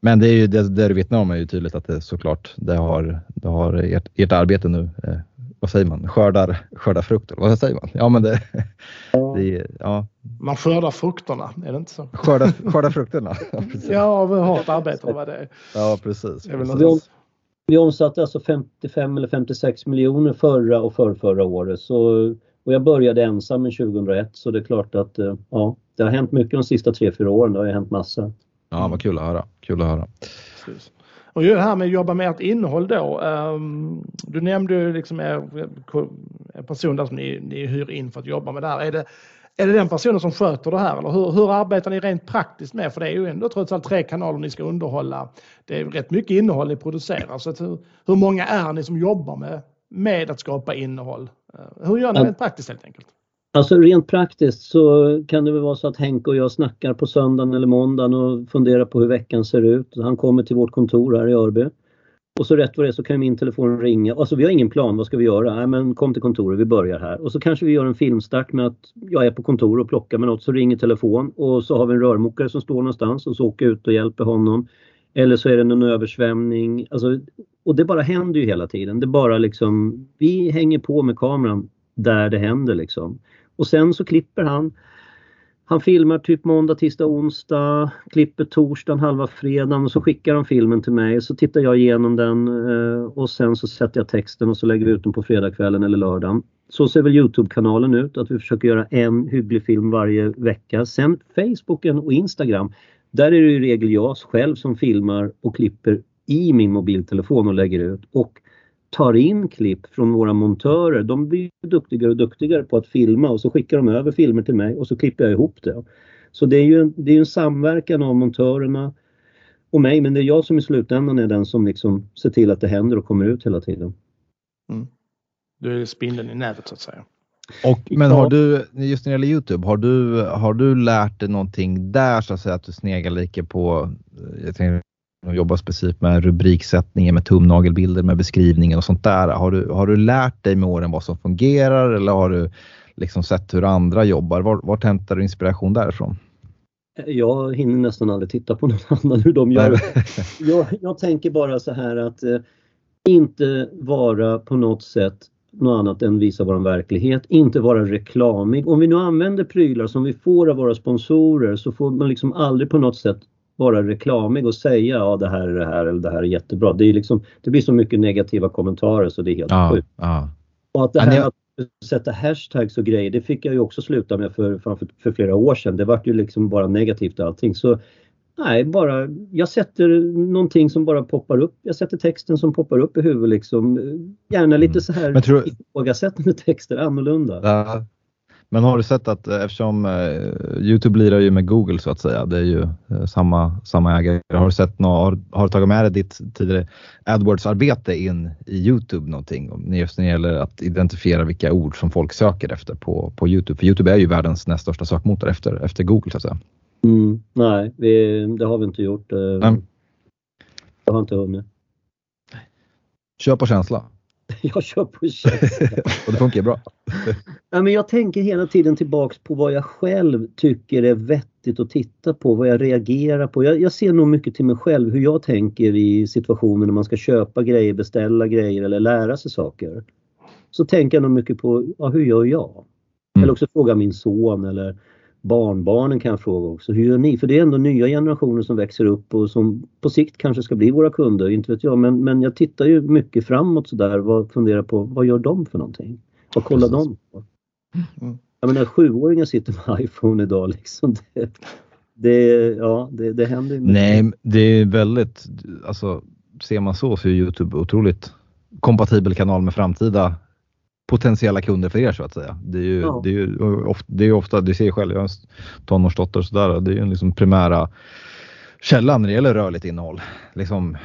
Men det är ju det, det du vittnar om är ju tydligt att det såklart det har, det har ert, ert arbete nu eh, vad säger man, skördar, skördar frukter. Vad säger man? Ja, men det, det ja. Man skördar frukterna, är det inte så? Skördar, skördar frukterna. Ja, ja av hårt arbete vad det är. Ja, precis. Vi, om, vi omsatte alltså 55 eller 56 miljoner förra och för förra året. Så, och jag började ensam 2001 så det är klart att eh, ja, det har hänt mycket de sista tre fyra åren. Det har hänt massa. Ja, vad kul att höra. Kul att höra. Precis. Och det här med att jobba med ert innehåll då. Um, du nämnde liksom en person där som ni, ni hyr in för att jobba med det här. Är det, är det den personen som sköter det här eller hur, hur arbetar ni rent praktiskt med? För det är ju ändå trots allt tre kanaler ni ska underhålla. Det är rätt mycket innehåll ni producerar. Så hur, hur många är ni som jobbar med, med att skapa innehåll? Uh, hur gör ni rent praktiskt helt enkelt? Alltså rent praktiskt så kan det väl vara så att Henke och jag snackar på söndagen eller måndagen och funderar på hur veckan ser ut. Han kommer till vårt kontor här i Örby. Och så rätt vad det är så kan min telefon ringa. Alltså vi har ingen plan, vad ska vi göra? Nej men kom till kontoret, vi börjar här. Och så kanske vi gör en filmstart med att jag är på kontor och plockar med något så ringer telefon och så har vi en rörmokare som står någonstans och så åker ut och hjälper honom. Eller så är det någon översvämning. Alltså, och det bara händer ju hela tiden. Det bara liksom, vi hänger på med kameran där det händer liksom. Och sen så klipper han. Han filmar typ måndag, tisdag, onsdag, klipper torsdagen, halva fredagen och så skickar han filmen till mig. Så tittar jag igenom den eh, och sen så sätter jag texten och så lägger vi ut den på fredagskvällen eller lördagen. Så ser väl Youtube-kanalen ut, att vi försöker göra en hygglig film varje vecka. Sen Facebooken och Instagram, där är det i regel jag själv som filmar och klipper i min mobiltelefon och lägger ut. Och tar in klipp från våra montörer. De blir duktigare och duktigare på att filma och så skickar de över filmer till mig och så klipper jag ihop det. Så det är ju det är en samverkan av montörerna och mig men det är jag som i slutändan är den som liksom ser till att det händer och kommer ut hela tiden. Mm. Du är spindeln i nätet så att säga. Och, men har du, just när det gäller Youtube, har du, har du lärt dig någonting där så att säga att du sneglar lite på, jag tänker att jobba specifikt med rubriksättningen, med tumnagelbilder, med beskrivningen och sånt där. Har du, har du lärt dig med åren vad som fungerar eller har du liksom sett hur andra jobbar? Var, vart hämtar du inspiration därifrån? Jag hinner nästan aldrig titta på någon annan hur de gör. jag, jag tänker bara så här att eh, inte vara på något sätt något annat än visa vår verklighet, inte vara reklamig. Om vi nu använder prylar som vi får av våra sponsorer så får man liksom aldrig på något sätt vara reklamig och säga ja det här är det här eller det här är jättebra. Det, är liksom, det blir så mycket negativa kommentarer så det är helt ja, sjukt. Ja. Och att det här att sätta hashtags och grejer, det fick jag ju också sluta med för, för, för flera år sedan. Det var ju liksom bara negativt allting. Så nej, bara jag sätter någonting som bara poppar upp. Jag sätter texten som poppar upp i huvudet liksom. Gärna lite så här tror... ifrågasättande texter, annorlunda. Ja. Men har du sett att eh, eftersom eh, Youtube lirar ju med Google så att säga, det är ju eh, samma, samma ägare. Har du sett något, har, har du tagit med dig ditt tidigare AdWords-arbete in i Youtube någonting? Just när det gäller att identifiera vilka ord som folk söker efter på, på Youtube. För Youtube är ju världens näst största sökmotor efter, efter Google så att säga. Mm, nej, vi, det har vi inte gjort. Nej. Jag har inte hunnit. Kör på känsla. Jag kör på känsla. och det funkar bra. ja, men jag tänker hela tiden tillbaks på vad jag själv tycker är vettigt att titta på, vad jag reagerar på. Jag, jag ser nog mycket till mig själv hur jag tänker i situationer när man ska köpa grejer, beställa grejer eller lära sig saker. Så tänker jag nog mycket på, ja, hur gör jag? Mm. Eller också fråga min son eller barnbarnen kan jag fråga också. Hur gör ni? För det är ändå nya generationer som växer upp och som på sikt kanske ska bli våra kunder, inte vet jag. Men, men jag tittar ju mycket framåt sådär och funderar på vad gör de för någonting? Vad kollar Precis. de på? Mm. Jag menar sjuåringar sitter med iPhone idag liksom. Det, det, ja, det, det händer ju. Nej, det är väldigt, alltså ser man så så är Youtube otroligt kompatibel kanal med framtida potentiella kunder för er så att säga. Det är ju, ja. det är ju ofta, det är ofta, du ser själv, jag har en tonårsdotter och sådär, det är ju liksom primära källan när det gäller rörligt innehåll. Liksom,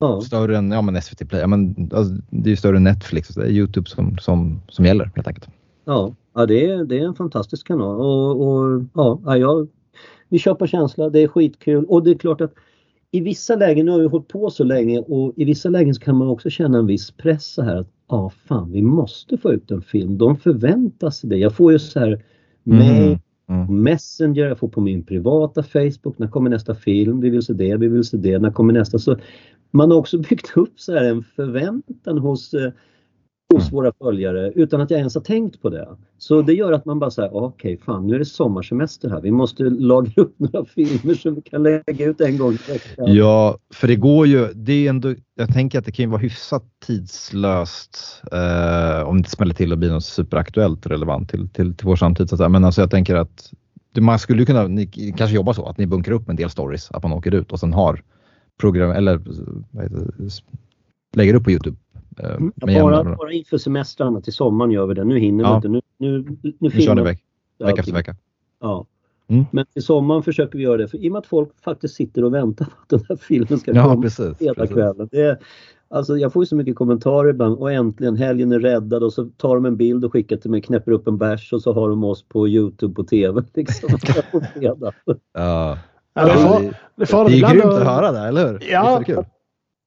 ja. Större än ja, men SVT Play, ja, men, alltså, det är större än Netflix, det är Youtube som, som, som gäller helt enkelt. Ja, ja det, är, det är en fantastisk kanal och, och ja, jag, vi kör på känsla, det är skitkul och det är klart att i vissa lägen, nu har vi hållit på så länge och i vissa lägen kan man också känna en viss press så här ja fan vi måste få ut en film. De förväntar sig det. Jag får ju så här mail, mm. Mm. Messenger, jag får på min privata Facebook, när kommer nästa film? Vi vill se det, vi vill se det, när kommer nästa? Så man har också byggt upp så här en förväntan hos eh, hos mm. våra följare utan att jag ens har tänkt på det. Så det gör att man bara säger okej okay, fan nu är det sommarsemester här. Vi måste lagra upp några filmer som vi kan lägga ut en gång i veckan. Ja, för det går ju. Det är ändå, jag tänker att det kan vara hyfsat tidslöst eh, om det inte smäller till och blir något superaktuellt relevant till, till, till vår samtid. Så Men alltså jag tänker att man skulle kunna, ni kanske jobbar så att ni bunkrar upp en del stories, att man åker ut och sen har program eller lägger upp på Youtube Eh, mm. bara, bara inför semestrarna till sommaren gör vi det. Nu hinner ja. vi inte. Nu, nu, nu, nu kör ni veck, vecka efter vecka. Ja. Mm. Men till sommaren försöker vi göra det. För I och med att folk faktiskt sitter och väntar på att den här filmen ska ja, komma precis, hela kvällen. Det alltså jag får ju så mycket kommentarer ibland och äntligen helgen är räddad och så tar de en bild och skickar till mig, knäpper upp en bärs och så har de oss på Youtube på TV. Liksom, på fredag. ja. Ja, det, är, det, är, det är grymt att höra det, eller hur? Ja,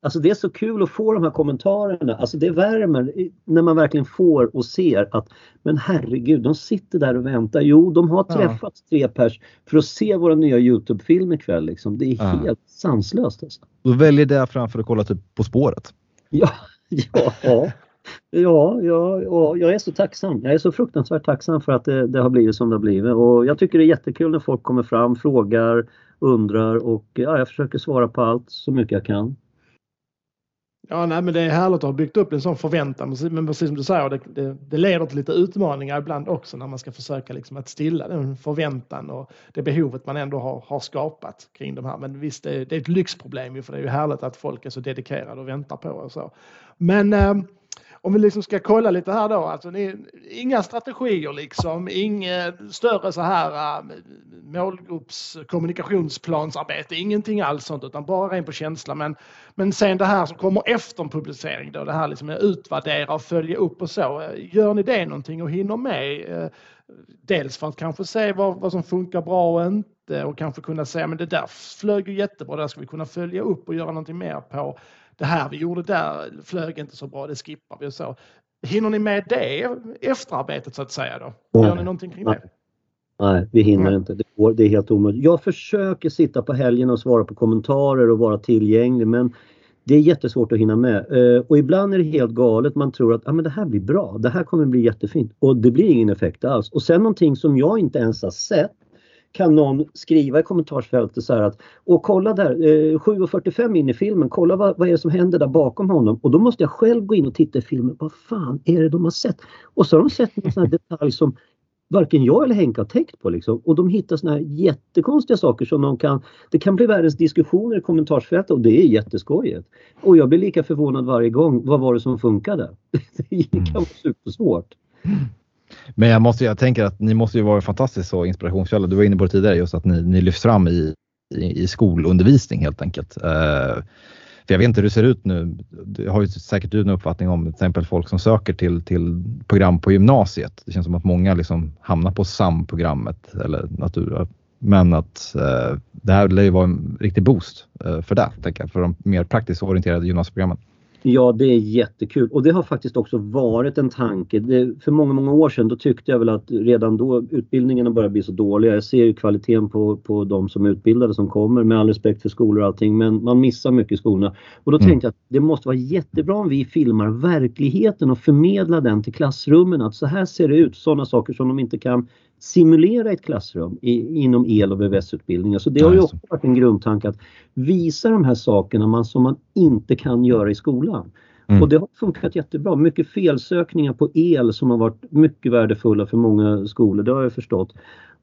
Alltså det är så kul att få de här kommentarerna. Alltså det värmer när man verkligen får och ser att men herregud, de sitter där och väntar. Jo, de har träffat ja. tre pers för att se våra nya Youtube-film ikväll. Liksom. Det är ja. helt sanslöst. Alltså. Du väljer det framför att kolla typ På spåret? Ja, ja, ja. Ja, ja, ja, jag är så tacksam. Jag är så fruktansvärt tacksam för att det, det, har blivit som det har blivit. Och jag tycker det är jättekul när folk kommer fram, frågar, undrar och ja, jag försöker svara på allt så mycket jag kan. Ja, nej, men det är härligt att ha byggt upp en sån förväntan. Men precis som du säger, det, det, det leder till lite utmaningar ibland också när man ska försöka liksom att stilla den förväntan och det behovet man ändå har, har skapat kring de här. Men visst, det, det är ett lyxproblem för det är ju härligt att folk är så dedikerade och väntar på och så. Men eh, om vi liksom ska kolla lite här då, alltså ni, inga strategier liksom, inget större så här äh, målgrupps kommunikationsplansarbete, ingenting alls sånt utan bara ren på känsla. Men, men sen det här som kommer efter en publicering då, det här liksom att utvärdera och följa upp och så. Äh, gör ni det någonting och hinner med? Äh, dels för att kanske se vad, vad som funkar bra och inte och kanske kunna säga men det där flög ju jättebra, det där ska vi kunna följa upp och göra någonting mer på det här vi gjorde där flög inte så bra, det skippar vi och så. Hinner ni med det efterarbetet så att säga då? Gör ni någonting kring det? Nej, vi hinner Nej. inte. Det, går, det är helt omöjligt. Jag försöker sitta på helgen och svara på kommentarer och vara tillgänglig men det är jättesvårt att hinna med. Eh, och ibland är det helt galet. Man tror att ah, men det här blir bra. Det här kommer bli jättefint. Och det blir ingen effekt alls. Och sen någonting som jag inte ens har sett kan någon skriva i kommentarsfältet så här att och kolla där, eh, 7.45 in i filmen, kolla vad, vad är det som händer där bakom honom? Och då måste jag själv gå in och titta i filmen, vad fan är det de har sett? Och så har de sett en sån här detalj som varken jag eller Henke har tänkt på. Liksom. Och de hittar såna här jättekonstiga saker som de kan... Det kan bli världens diskussioner i kommentarsfältet och det är jätteskojigt. Och jag blir lika förvånad varje gång. Vad var det som funkade? det kan vara supersvårt. Men jag, måste, jag tänker att ni måste ju vara en så inspirationskälla. Du var inne på det tidigare just att ni, ni lyfts fram i, i, i skolundervisning helt enkelt. Uh, för jag vet inte hur det ser ut nu. Det har ju säkert du en uppfattning om till exempel folk som söker till, till program på gymnasiet. Det känns som att många liksom hamnar på SAM-programmet eller natur. Men att uh, det här lär ju vara en riktig boost uh, för det, tänker jag, för de mer praktiskt orienterade gymnasieprogrammen. Ja, det är jättekul och det har faktiskt också varit en tanke. Det, för många, många år sedan då tyckte jag väl att redan då utbildningarna börjar bli så dåliga. Jag ser ju kvaliteten på, på de som är utbildade som kommer med all respekt för skolor och allting men man missar mycket i skolorna. Och då mm. tänkte jag att det måste vara jättebra om vi filmar verkligheten och förmedlar den till klassrummen. Att så här ser det ut, sådana saker som de inte kan simulera ett klassrum i, inom el och VVS-utbildningar. Så det har ju också varit en grundtanke att visa de här sakerna man, som man inte kan göra i skolan. Mm. Och det har funkat jättebra. Mycket felsökningar på el som har varit mycket värdefulla för många skolor, det har jag förstått.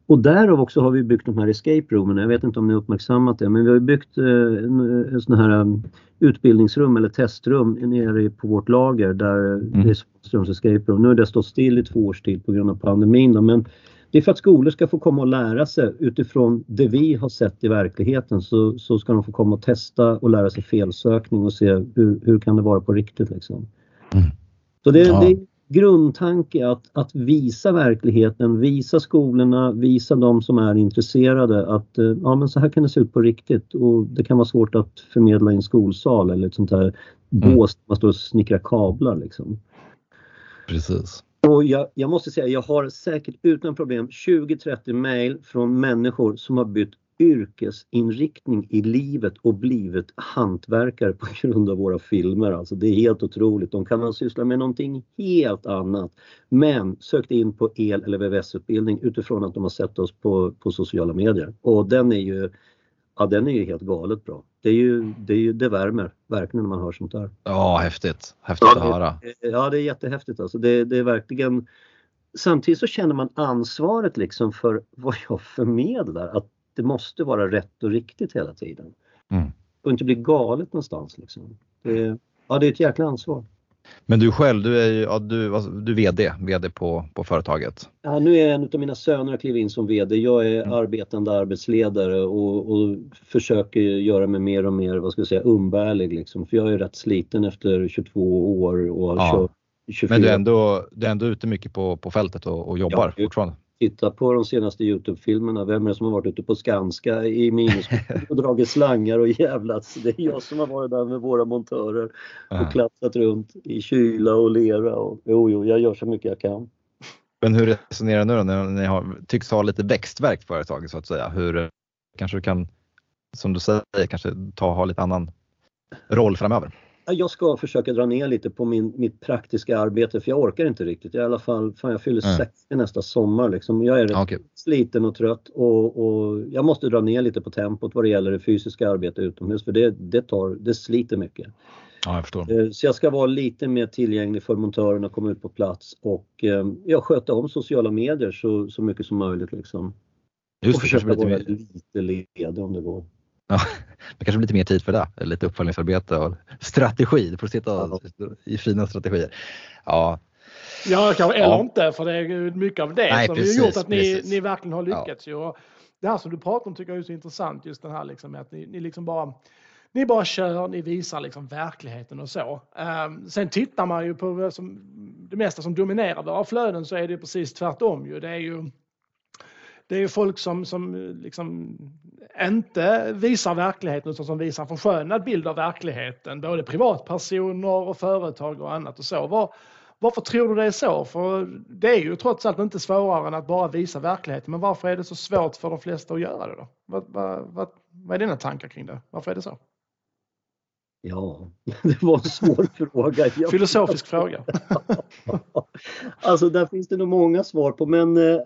Och därav också har vi byggt de här escape roomen. Jag vet inte om ni uppmärksammat det men vi har byggt eh, sån här um, utbildningsrum eller testrum nere på vårt lager där mm. det är Ströms escape room. Nu har det stått still i två års tid på grund av pandemin då, men det är för att skolor ska få komma och lära sig utifrån det vi har sett i verkligheten så, så ska de få komma och testa och lära sig felsökning och se hur, hur kan det vara på riktigt. Liksom. Mm. Så det, ja. det är grundtanke att, att visa verkligheten, visa skolorna, visa de som är intresserade att eh, ja, men så här kan det se ut på riktigt och det kan vara svårt att förmedla i en skolsal eller ett sånt här mm. bås där man står och snickrar kablar. Liksom. Precis. Och jag, jag, måste säga, jag har säkert utan problem 20-30 mejl från människor som har bytt yrkesinriktning i livet och blivit hantverkare på grund av våra filmer. Alltså det är helt otroligt. De kan syssla med någonting helt annat. Men sökt in på el eller VVS-utbildning utifrån att de har sett oss på, på sociala medier. Och den är ju Ja, den är ju helt galet bra. Det, är ju, det, är ju, det värmer verkligen när man hör sånt där. Ja, häftigt. Häftigt ja, att höra. Ja, det är jättehäftigt alltså. Det, det är verkligen Samtidigt så känner man ansvaret liksom för vad jag förmedlar. Att det måste vara rätt och riktigt hela tiden. Mm. Och inte bli galet någonstans. Liksom. Det, ja, det är ett jäkla ansvar. Men du själv, du är ju ja, du, du är VD, VD på, på företaget. Ja, nu är en av mina söner klivit in som VD. Jag är mm. arbetande arbetsledare och, och, försöker göra mig mer och mer, vad ska jag säga, umbärlig liksom. För jag är rätt sliten efter 22 år och har ja. kört 24. Men du är ändå, du är ändå ute mycket på, på fältet och, och jobbar ja, fortfarande? Titta på de senaste Youtube-filmerna. Vem är det som har varit ute på Skanska i minus och dragit slangar och jävlats? Det är jag som har varit där med våra montörer och klatsat runt i kyla och lera. Och, jo, jo, jag gör så mycket jag kan. Men hur resonerar ni då när ni har, tycks ha lite växtverk företaget så att säga? Hur kanske du kan, som du säger, kanske ta ha lite annan roll framöver? Jag ska försöka dra ner lite på min, mitt praktiska arbete för jag orkar inte riktigt. Jag, I alla fall, fan, jag fyller mm. 60 nästa sommar. Liksom. Jag är okay. sliten och trött och, och, jag måste dra ner lite på tempot vad det gäller det fysiska arbetet utomhus för det, det, tar, det sliter mycket. Ja, jag förstår. Eh, så jag ska vara lite mer tillgänglig för montörerna, komma ut på plats och eh, ja, sköta om sociala medier så, så mycket som möjligt. Liksom. Just och försöka vara lite ledig om det går. Ja, det kanske blir lite mer tid för det. Lite uppföljningsarbete och strategi. Du får sitta Ja. i fina strategier. Ja, Ja, kanske, eller Ja. inte, för det är ju mycket av det Nej, som precis, har gjort att ni, ni verkligen har Ja. lyckats. Och det här som du pratar om tycker jag är så intressant, just den här liksom, att ni, ni liksom bara ni bara kör, ni visar liksom verkligheten och så. Ehm, sen tittar man ju på som, det mesta som dominerar våra flöden så är det precis tvärtom. Ju. Det är ju det är ju folk som, som liksom inte visar verkligheten utan som visar en förskönad bild av verkligheten. Både privatpersoner och företag och annat och så. Var, varför tror du det är så? För det är ju trots allt inte svårare än att bara visa verkligheten. Men varför är det så svårt för de flesta att göra det då? Vad, vad, vad, vad är dina tankar kring det? Varför är det så? Ja, det var en svår fråga. Filosofisk fråga. alltså där finns det nog många svar på men eh,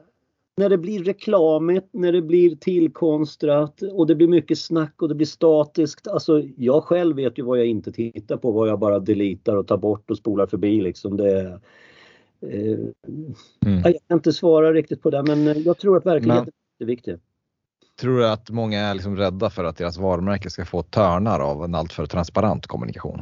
när det blir reklamigt, när det blir tillkonstrat och det blir mycket snack och det blir statiskt. Alltså jag själv vet ju vad jag inte tittar på, vad jag bara deletar och tar bort och spolar förbi liksom. Det, eh, Mm. Jag kan inte svara riktigt på det men jag tror att verkligheten Men- är viktig. Tror du att många är liksom rädda för att deras varumärke ska få törnar av en alltför transparent kommunikation?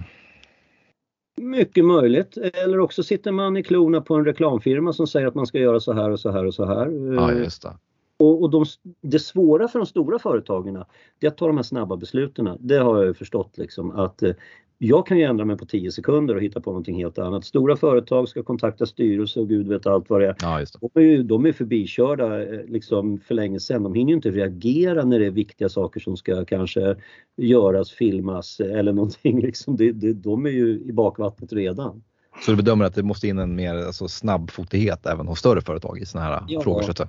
Mycket möjligt. Eller också sitter man i klorna på en reklamfirma som säger att man ska göra så här och så här och så här. Ja, Eh, just det. Och, och de, det svåra för de stora företagen det är att ta de här snabba besluten. Det har jag ju förstått liksom att eh, jag kan ju ändra mig på 10 sekunder och hitta på någonting helt annat. Stora företag ska kontakta styrelse och gud vet allt vad det är. Ja, det. De är, ju, de är förbikörda eh, liksom för länge sedan. De hinner ju inte reagera när det är viktiga saker som ska kanske göras, filmas eller någonting. Liksom. Det, det, de är ju i bakvattnet redan. Så du bedömer att det måste in en mer alltså, snabbfotighet även hos större företag i sådana här Ja. frågor? Så att säga?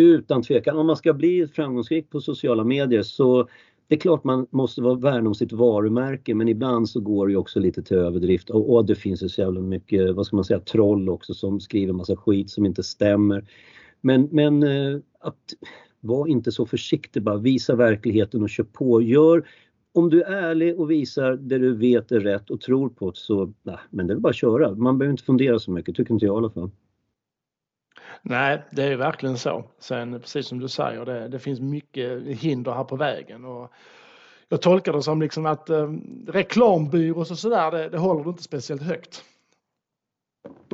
Utan tvekan. Om man ska bli framgångsrik på sociala medier så det är klart man måste vara värna om sitt varumärke men ibland så går det ju också lite till överdrift och, och det finns ju så jävla mycket, vad ska man säga, troll också som skriver massa skit som inte stämmer. Men, men eh, att var inte så försiktig bara, visa verkligheten och kör på. Gör, om du är ärlig och visar det du vet är rätt och tror på det så, nej, men det är bara att köra. Man behöver inte fundera så mycket, tycker inte jag i alla fall. Nej, det är verkligen så. Sen precis som du säger, det, det finns mycket hinder här på vägen. Och jag tolkar det som liksom att eh, reklambyrås och sådär, det, det håller du inte speciellt högt.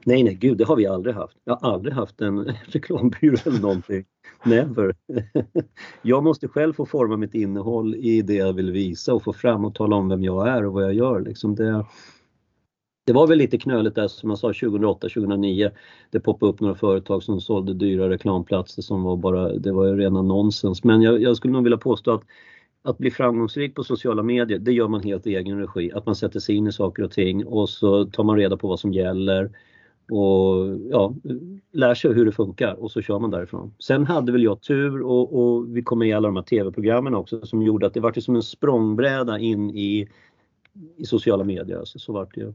Nej, nej, gud, det har vi aldrig haft. Jag har aldrig haft en reklambyrå eller någonting. Never. Jag måste själv få forma mitt innehåll i det jag vill visa och få fram och tala om vem jag är och vad jag gör. Liksom det, det var väl lite knöligt där som jag sa 2008-2009. Det poppade upp några företag som sålde dyra reklamplatser som var bara, det var ju rena nonsens. Men jag, jag skulle nog vilja påstå att att bli framgångsrik på sociala medier, det gör man helt i egen regi. Att man sätter sig in i saker och ting och så tar man reda på vad som gäller och ja, lär sig hur det funkar och så kör man därifrån. Sen hade väl jag tur och, och vi kom med i alla de här tv-programmen också som gjorde att det var som en språngbräda in i, i sociala medier. Så, så vart det ju.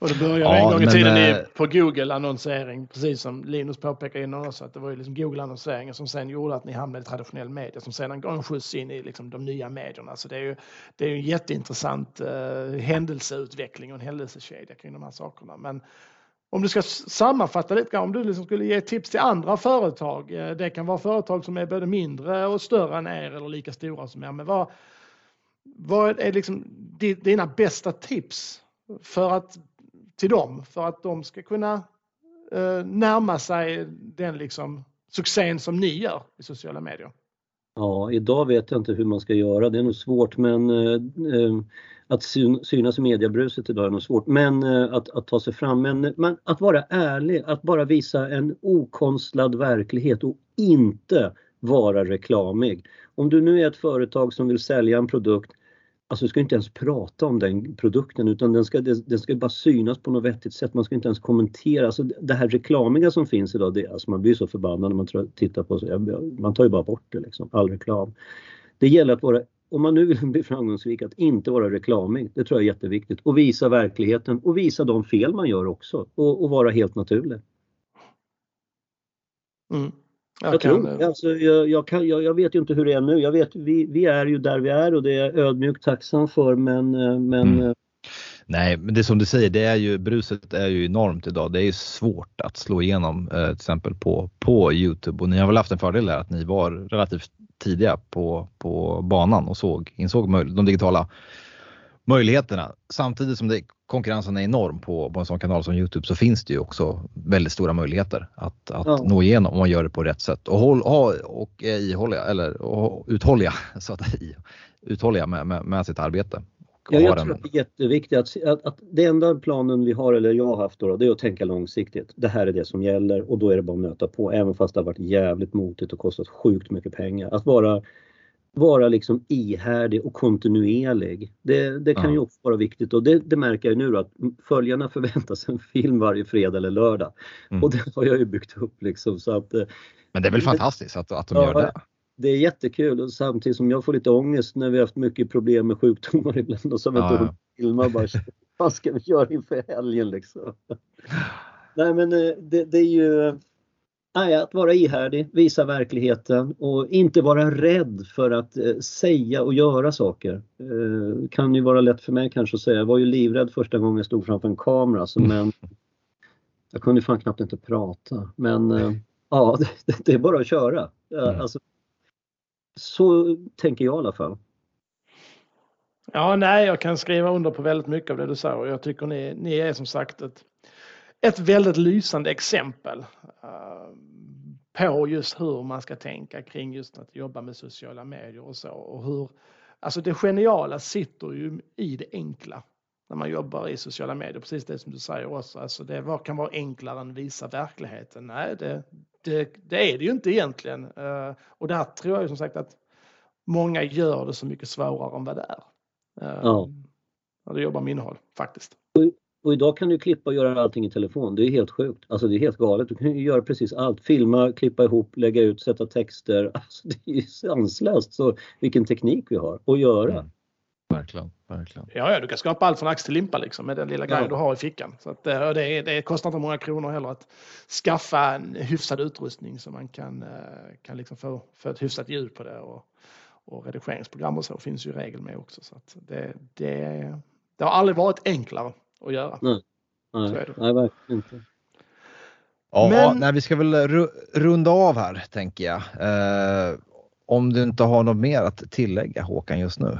Och det började Ja, en gång i men, tiden i, eh, på Google-annonsering, precis som Linus påpekade innan också, att det var ju liksom Google-annonseringen som sen gjorde att ni hamnade i traditionell media, som sedan gav en skjuts in i liksom de nya medierna. Så det är ju, det är ju en jätteintressant eh, händelseutveckling och en händelsekedja kring de här sakerna. Men om du ska sammanfatta lite grann, om du liksom skulle ge tips till andra företag, eh, det kan vara företag som är både mindre och större än er eller lika stora som er, men vad, vad är liksom di- dina bästa tips för att, till dem för att de ska kunna eh, närma sig den liksom succén som ni gör i sociala medier? Ja, idag vet jag inte hur man ska göra. Det är nog svårt men eh, eh, att syn, synas i mediebruset idag är nog svårt. Men eh, att, att ta sig fram. Men, eh, men att vara ärlig, att bara visa en okonstlad verklighet och inte vara reklamig. Om du nu är ett företag som vill sälja en produkt Alltså du ska inte ens prata om den produkten utan den ska, den ska bara synas på något vettigt sätt. Man ska inte ens kommentera. Alltså det här reklamiga som finns idag, det, alltså man blir så förbannad när man tittar på så. Man tar ju bara bort det liksom, all reklam. Det gäller att vara, om man nu vill bli framgångsrik, att inte vara reklamig. Det tror jag är jätteviktigt. Och visa verkligheten och visa de fel man gör också. Och, och vara helt naturlig. Mm. Jag, kan, tror, alltså, jag, jag, kan, jag, jag vet ju inte hur det är nu. Jag vet, vi, vi är ju där vi är och det är jag ödmjukt tacksam för men, eh, men Mm. eh, Nej, men det som du säger, det är ju, bruset är ju enormt idag. Det är svårt att slå igenom eh, till exempel på, på Youtube och ni har väl haft en fördel där att ni var relativt tidiga på, på banan och såg, insåg de digitala möjligheterna. Samtidigt som det, konkurrensen är enorm på, på en sån kanal som Youtube så finns det ju också väldigt stora möjligheter att, att ja. nå igenom om man gör det på rätt sätt och, håll, ha, och är ihålliga eller och uthålliga, så att, uthålliga med, med, med sitt arbete. Ja, jag tror att det är jätteviktigt att, att, att det enda planen vi har, eller jag har haft då, det är att tänka långsiktigt. Det här är det som gäller och då är det bara att möta på, även fast det har varit jävligt motigt och kostat sjukt mycket pengar. Att vara, vara liksom ihärdig och kontinuerlig. Det, det kan ja. ju också vara viktigt och det, det märker jag nu då, att följarna förväntar sig en film varje fredag eller lördag. Mm. Och det har jag ju byggt upp liksom så att... Eh, Men det är väl fantastiskt att, att de ja, gör det? det är jättekul och samtidigt som jag får lite ångest när vi haft mycket problem med sjukdomar ibland och så vet ja, ja. filma bara vad ska vi göra inför helgen liksom. Nej men eh, det, det är ju nej, att vara ihärdig, visa verkligheten och inte vara rädd för att eh, säga och göra saker. Eh, kan ju vara lätt för mig kanske att säga, jag var ju livrädd första gången jag stod framför en kamera så, men jag kunde fan knappt inte prata men eh, ja, det, det, är bara att köra. Mm. Alltså, så tänker jag i alla fall. Ja, nej, jag kan skriva under på väldigt mycket av det du säger. Jag tycker ni, ni är som sagt ett, ett väldigt lysande exempel uh, på just hur man ska tänka kring just att jobba med sociala medier och så. Och hur, alltså det geniala sitter ju i det enkla när man jobbar i sociala medier. Precis det som du säger också. Alltså det kan vara enklare än visa verkligheten. Nej, det, det, det är det ju inte egentligen. Uh, och där tror jag som sagt att många gör det så mycket svårare än vad det är. Uh, ja. När du jobbar med innehåll faktiskt. Och, idag kan du klippa och göra allting i telefon. Det är helt sjukt. Alltså det är helt galet. Du kan ju göra precis allt. Filma, klippa ihop, lägga ut, sätta texter. Alltså det är ju sanslöst så vilken teknik vi har att göra. Mm. Verkligen, verkligen. Ja, ja, du kan skapa allt från ax till limpa liksom, med den lilla grejen ja. du har i fickan. Så att, eh, det, det kostar inte många kronor heller att skaffa en hyfsad utrustning så man kan, eh, kan liksom få, få ett hyfsat ljud på det. Och, och redigeringsprogram och så finns ju i regel med också. Så att det, det, det har aldrig varit enklare att göra. Nej, nej, nej verkligen inte. Ja, Men... nej, vi ska väl runda av här tänker jag. Eh, om du inte har något mer att tillägga Håkan just nu?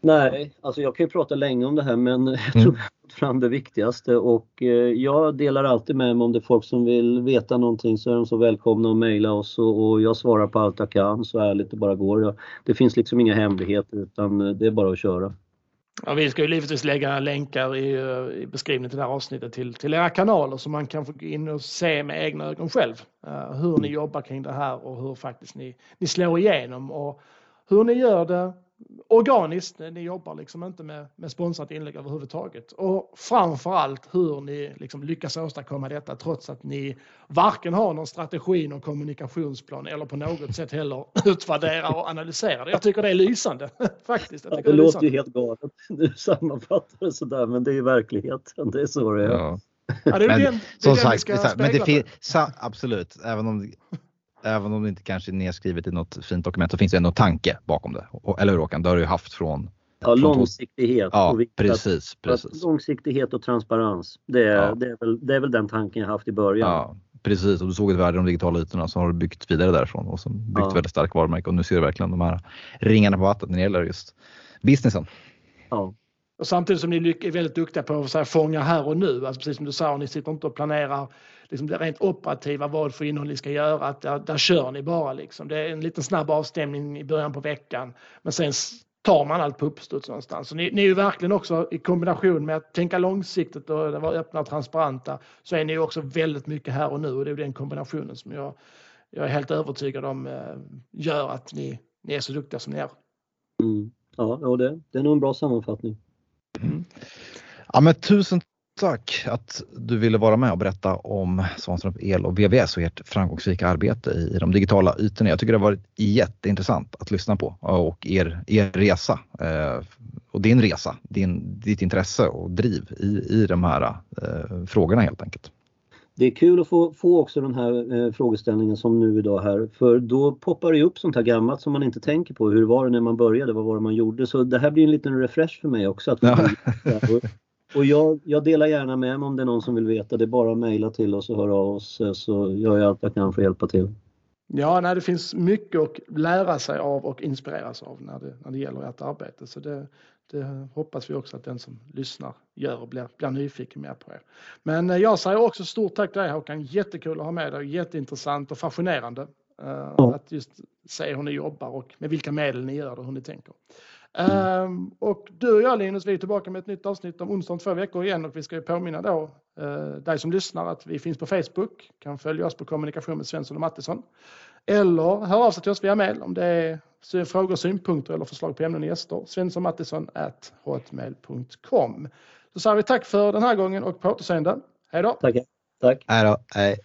Nej, alltså jag kan ju prata länge om det här men jag tror mm. jag har fått fram det viktigaste och eh, jag delar alltid med mig om det är folk som vill veta någonting så är de så välkomna att mejla oss och, jag svarar på allt jag kan så ärligt det bara går. Det finns liksom inga hemligheter utan eh, det är bara att köra. Ja, vi ska ju givetvis lägga länkar i, eh, i beskrivningen till det här avsnittet till, till era kanaler så man kan få gå in och se med egna ögon själv uh, hur ni jobbar kring det här och hur faktiskt ni, ni slår igenom. Och hur ni gör det organiskt. Ni jobbar liksom inte med, med sponsrat inlägg överhuvudtaget. Och framförallt hur ni liksom lyckas åstadkomma detta trots att ni varken har någon strategi, någon kommunikationsplan eller på något sätt heller utvärderar och analyserar det. Jag tycker det är lysande faktiskt. Ja, det, det låter ju helt galet. Du sammanfattar det sådär men det är ju verkligheten. Det är så det är. Ja. Ja, det är men, den, det som sagt, men det finns absolut, även om även om det inte kanske är nedskrivet i något fint dokument så finns det ändå tanke bakom det. Eller hur Håkan? Det har du ju haft från Ja, långsiktighet. Ja, precis, precis. Långsiktighet och transparens. Det är, ja. det, är väl, det är väl den tanken jag haft i början. Ja, precis, och du såg ett värde i de digitala ytorna så har du byggt vidare därifrån och så byggt ja. väldigt starkt varumärke och nu ser du verkligen de här ringarna på vattnet när det gäller just businessen. Ja. Och samtidigt som ni är väldigt duktiga på att fånga här och nu, alltså precis som du sa, ni sitter inte och planerar liksom det rent operativa, vad för innehåll ni ska göra, att där, där kör ni bara. Liksom. Det är en liten snabb avstämning i början på veckan, men sen tar man allt på uppstuds någonstans. Så ni, ni är ju verkligen också i kombination med att tänka långsiktigt och vara öppna och transparenta, så är ni också väldigt mycket här och nu och det är den kombinationen som jag, jag är helt övertygad om eh, gör att ni, ni är så duktiga som ni är. Mm. Ja, det, det är nog en bra sammanfattning. Mm. Ja, men tusen tack att du ville vara med och berätta om Svanström El och VVS och ert framgångsrika arbete i de digitala ytorna. Jag tycker det har varit jätteintressant att lyssna på och er, er resa eh, och din resa, din, ditt intresse och driv i, i de här eh, frågorna helt enkelt. Det är kul att få, få också den här eh, frågeställningen som nu idag här för då poppar det upp sånt här gammalt som man inte tänker på. Hur var det när man började? Vad var det man gjorde? Så det här blir en liten refresh för mig också. Att ja. Och jag, jag delar gärna med mig om det är någon som vill veta. Det är bara att mejla till oss och höra av oss så gör jag allt jag kan för att hjälpa till. Ja, nej, det finns mycket att lära sig av och inspireras av när det, när det gäller ert arbete. Så det, det hoppas vi också att den som lyssnar gör och blir, blir nyfiken mer på er. Men eh, jag säger också stort tack till dig Håkan. Jättekul att ha med dig. Jätteintressant och fascinerande. Uh, ja. Att just se hur ni jobbar och med vilka medel ni gör det och hur ni tänker. Um, och du och jag Linus, vi är tillbaka med ett nytt avsnitt om onsdag om två veckor igen och vi ska ju påminna då uh, dig som lyssnar att vi finns på Facebook, kan följa oss på kommunikation med Svensson och Mattisson. Eller hör av sig till oss via mail om det är frågor, synpunkter eller förslag på ämnen och gäster. Svenssonmattisson hotmail.com. Så säger vi tack för den här gången och på återseende. Hej då! Tack. tack. Hej då. Hej.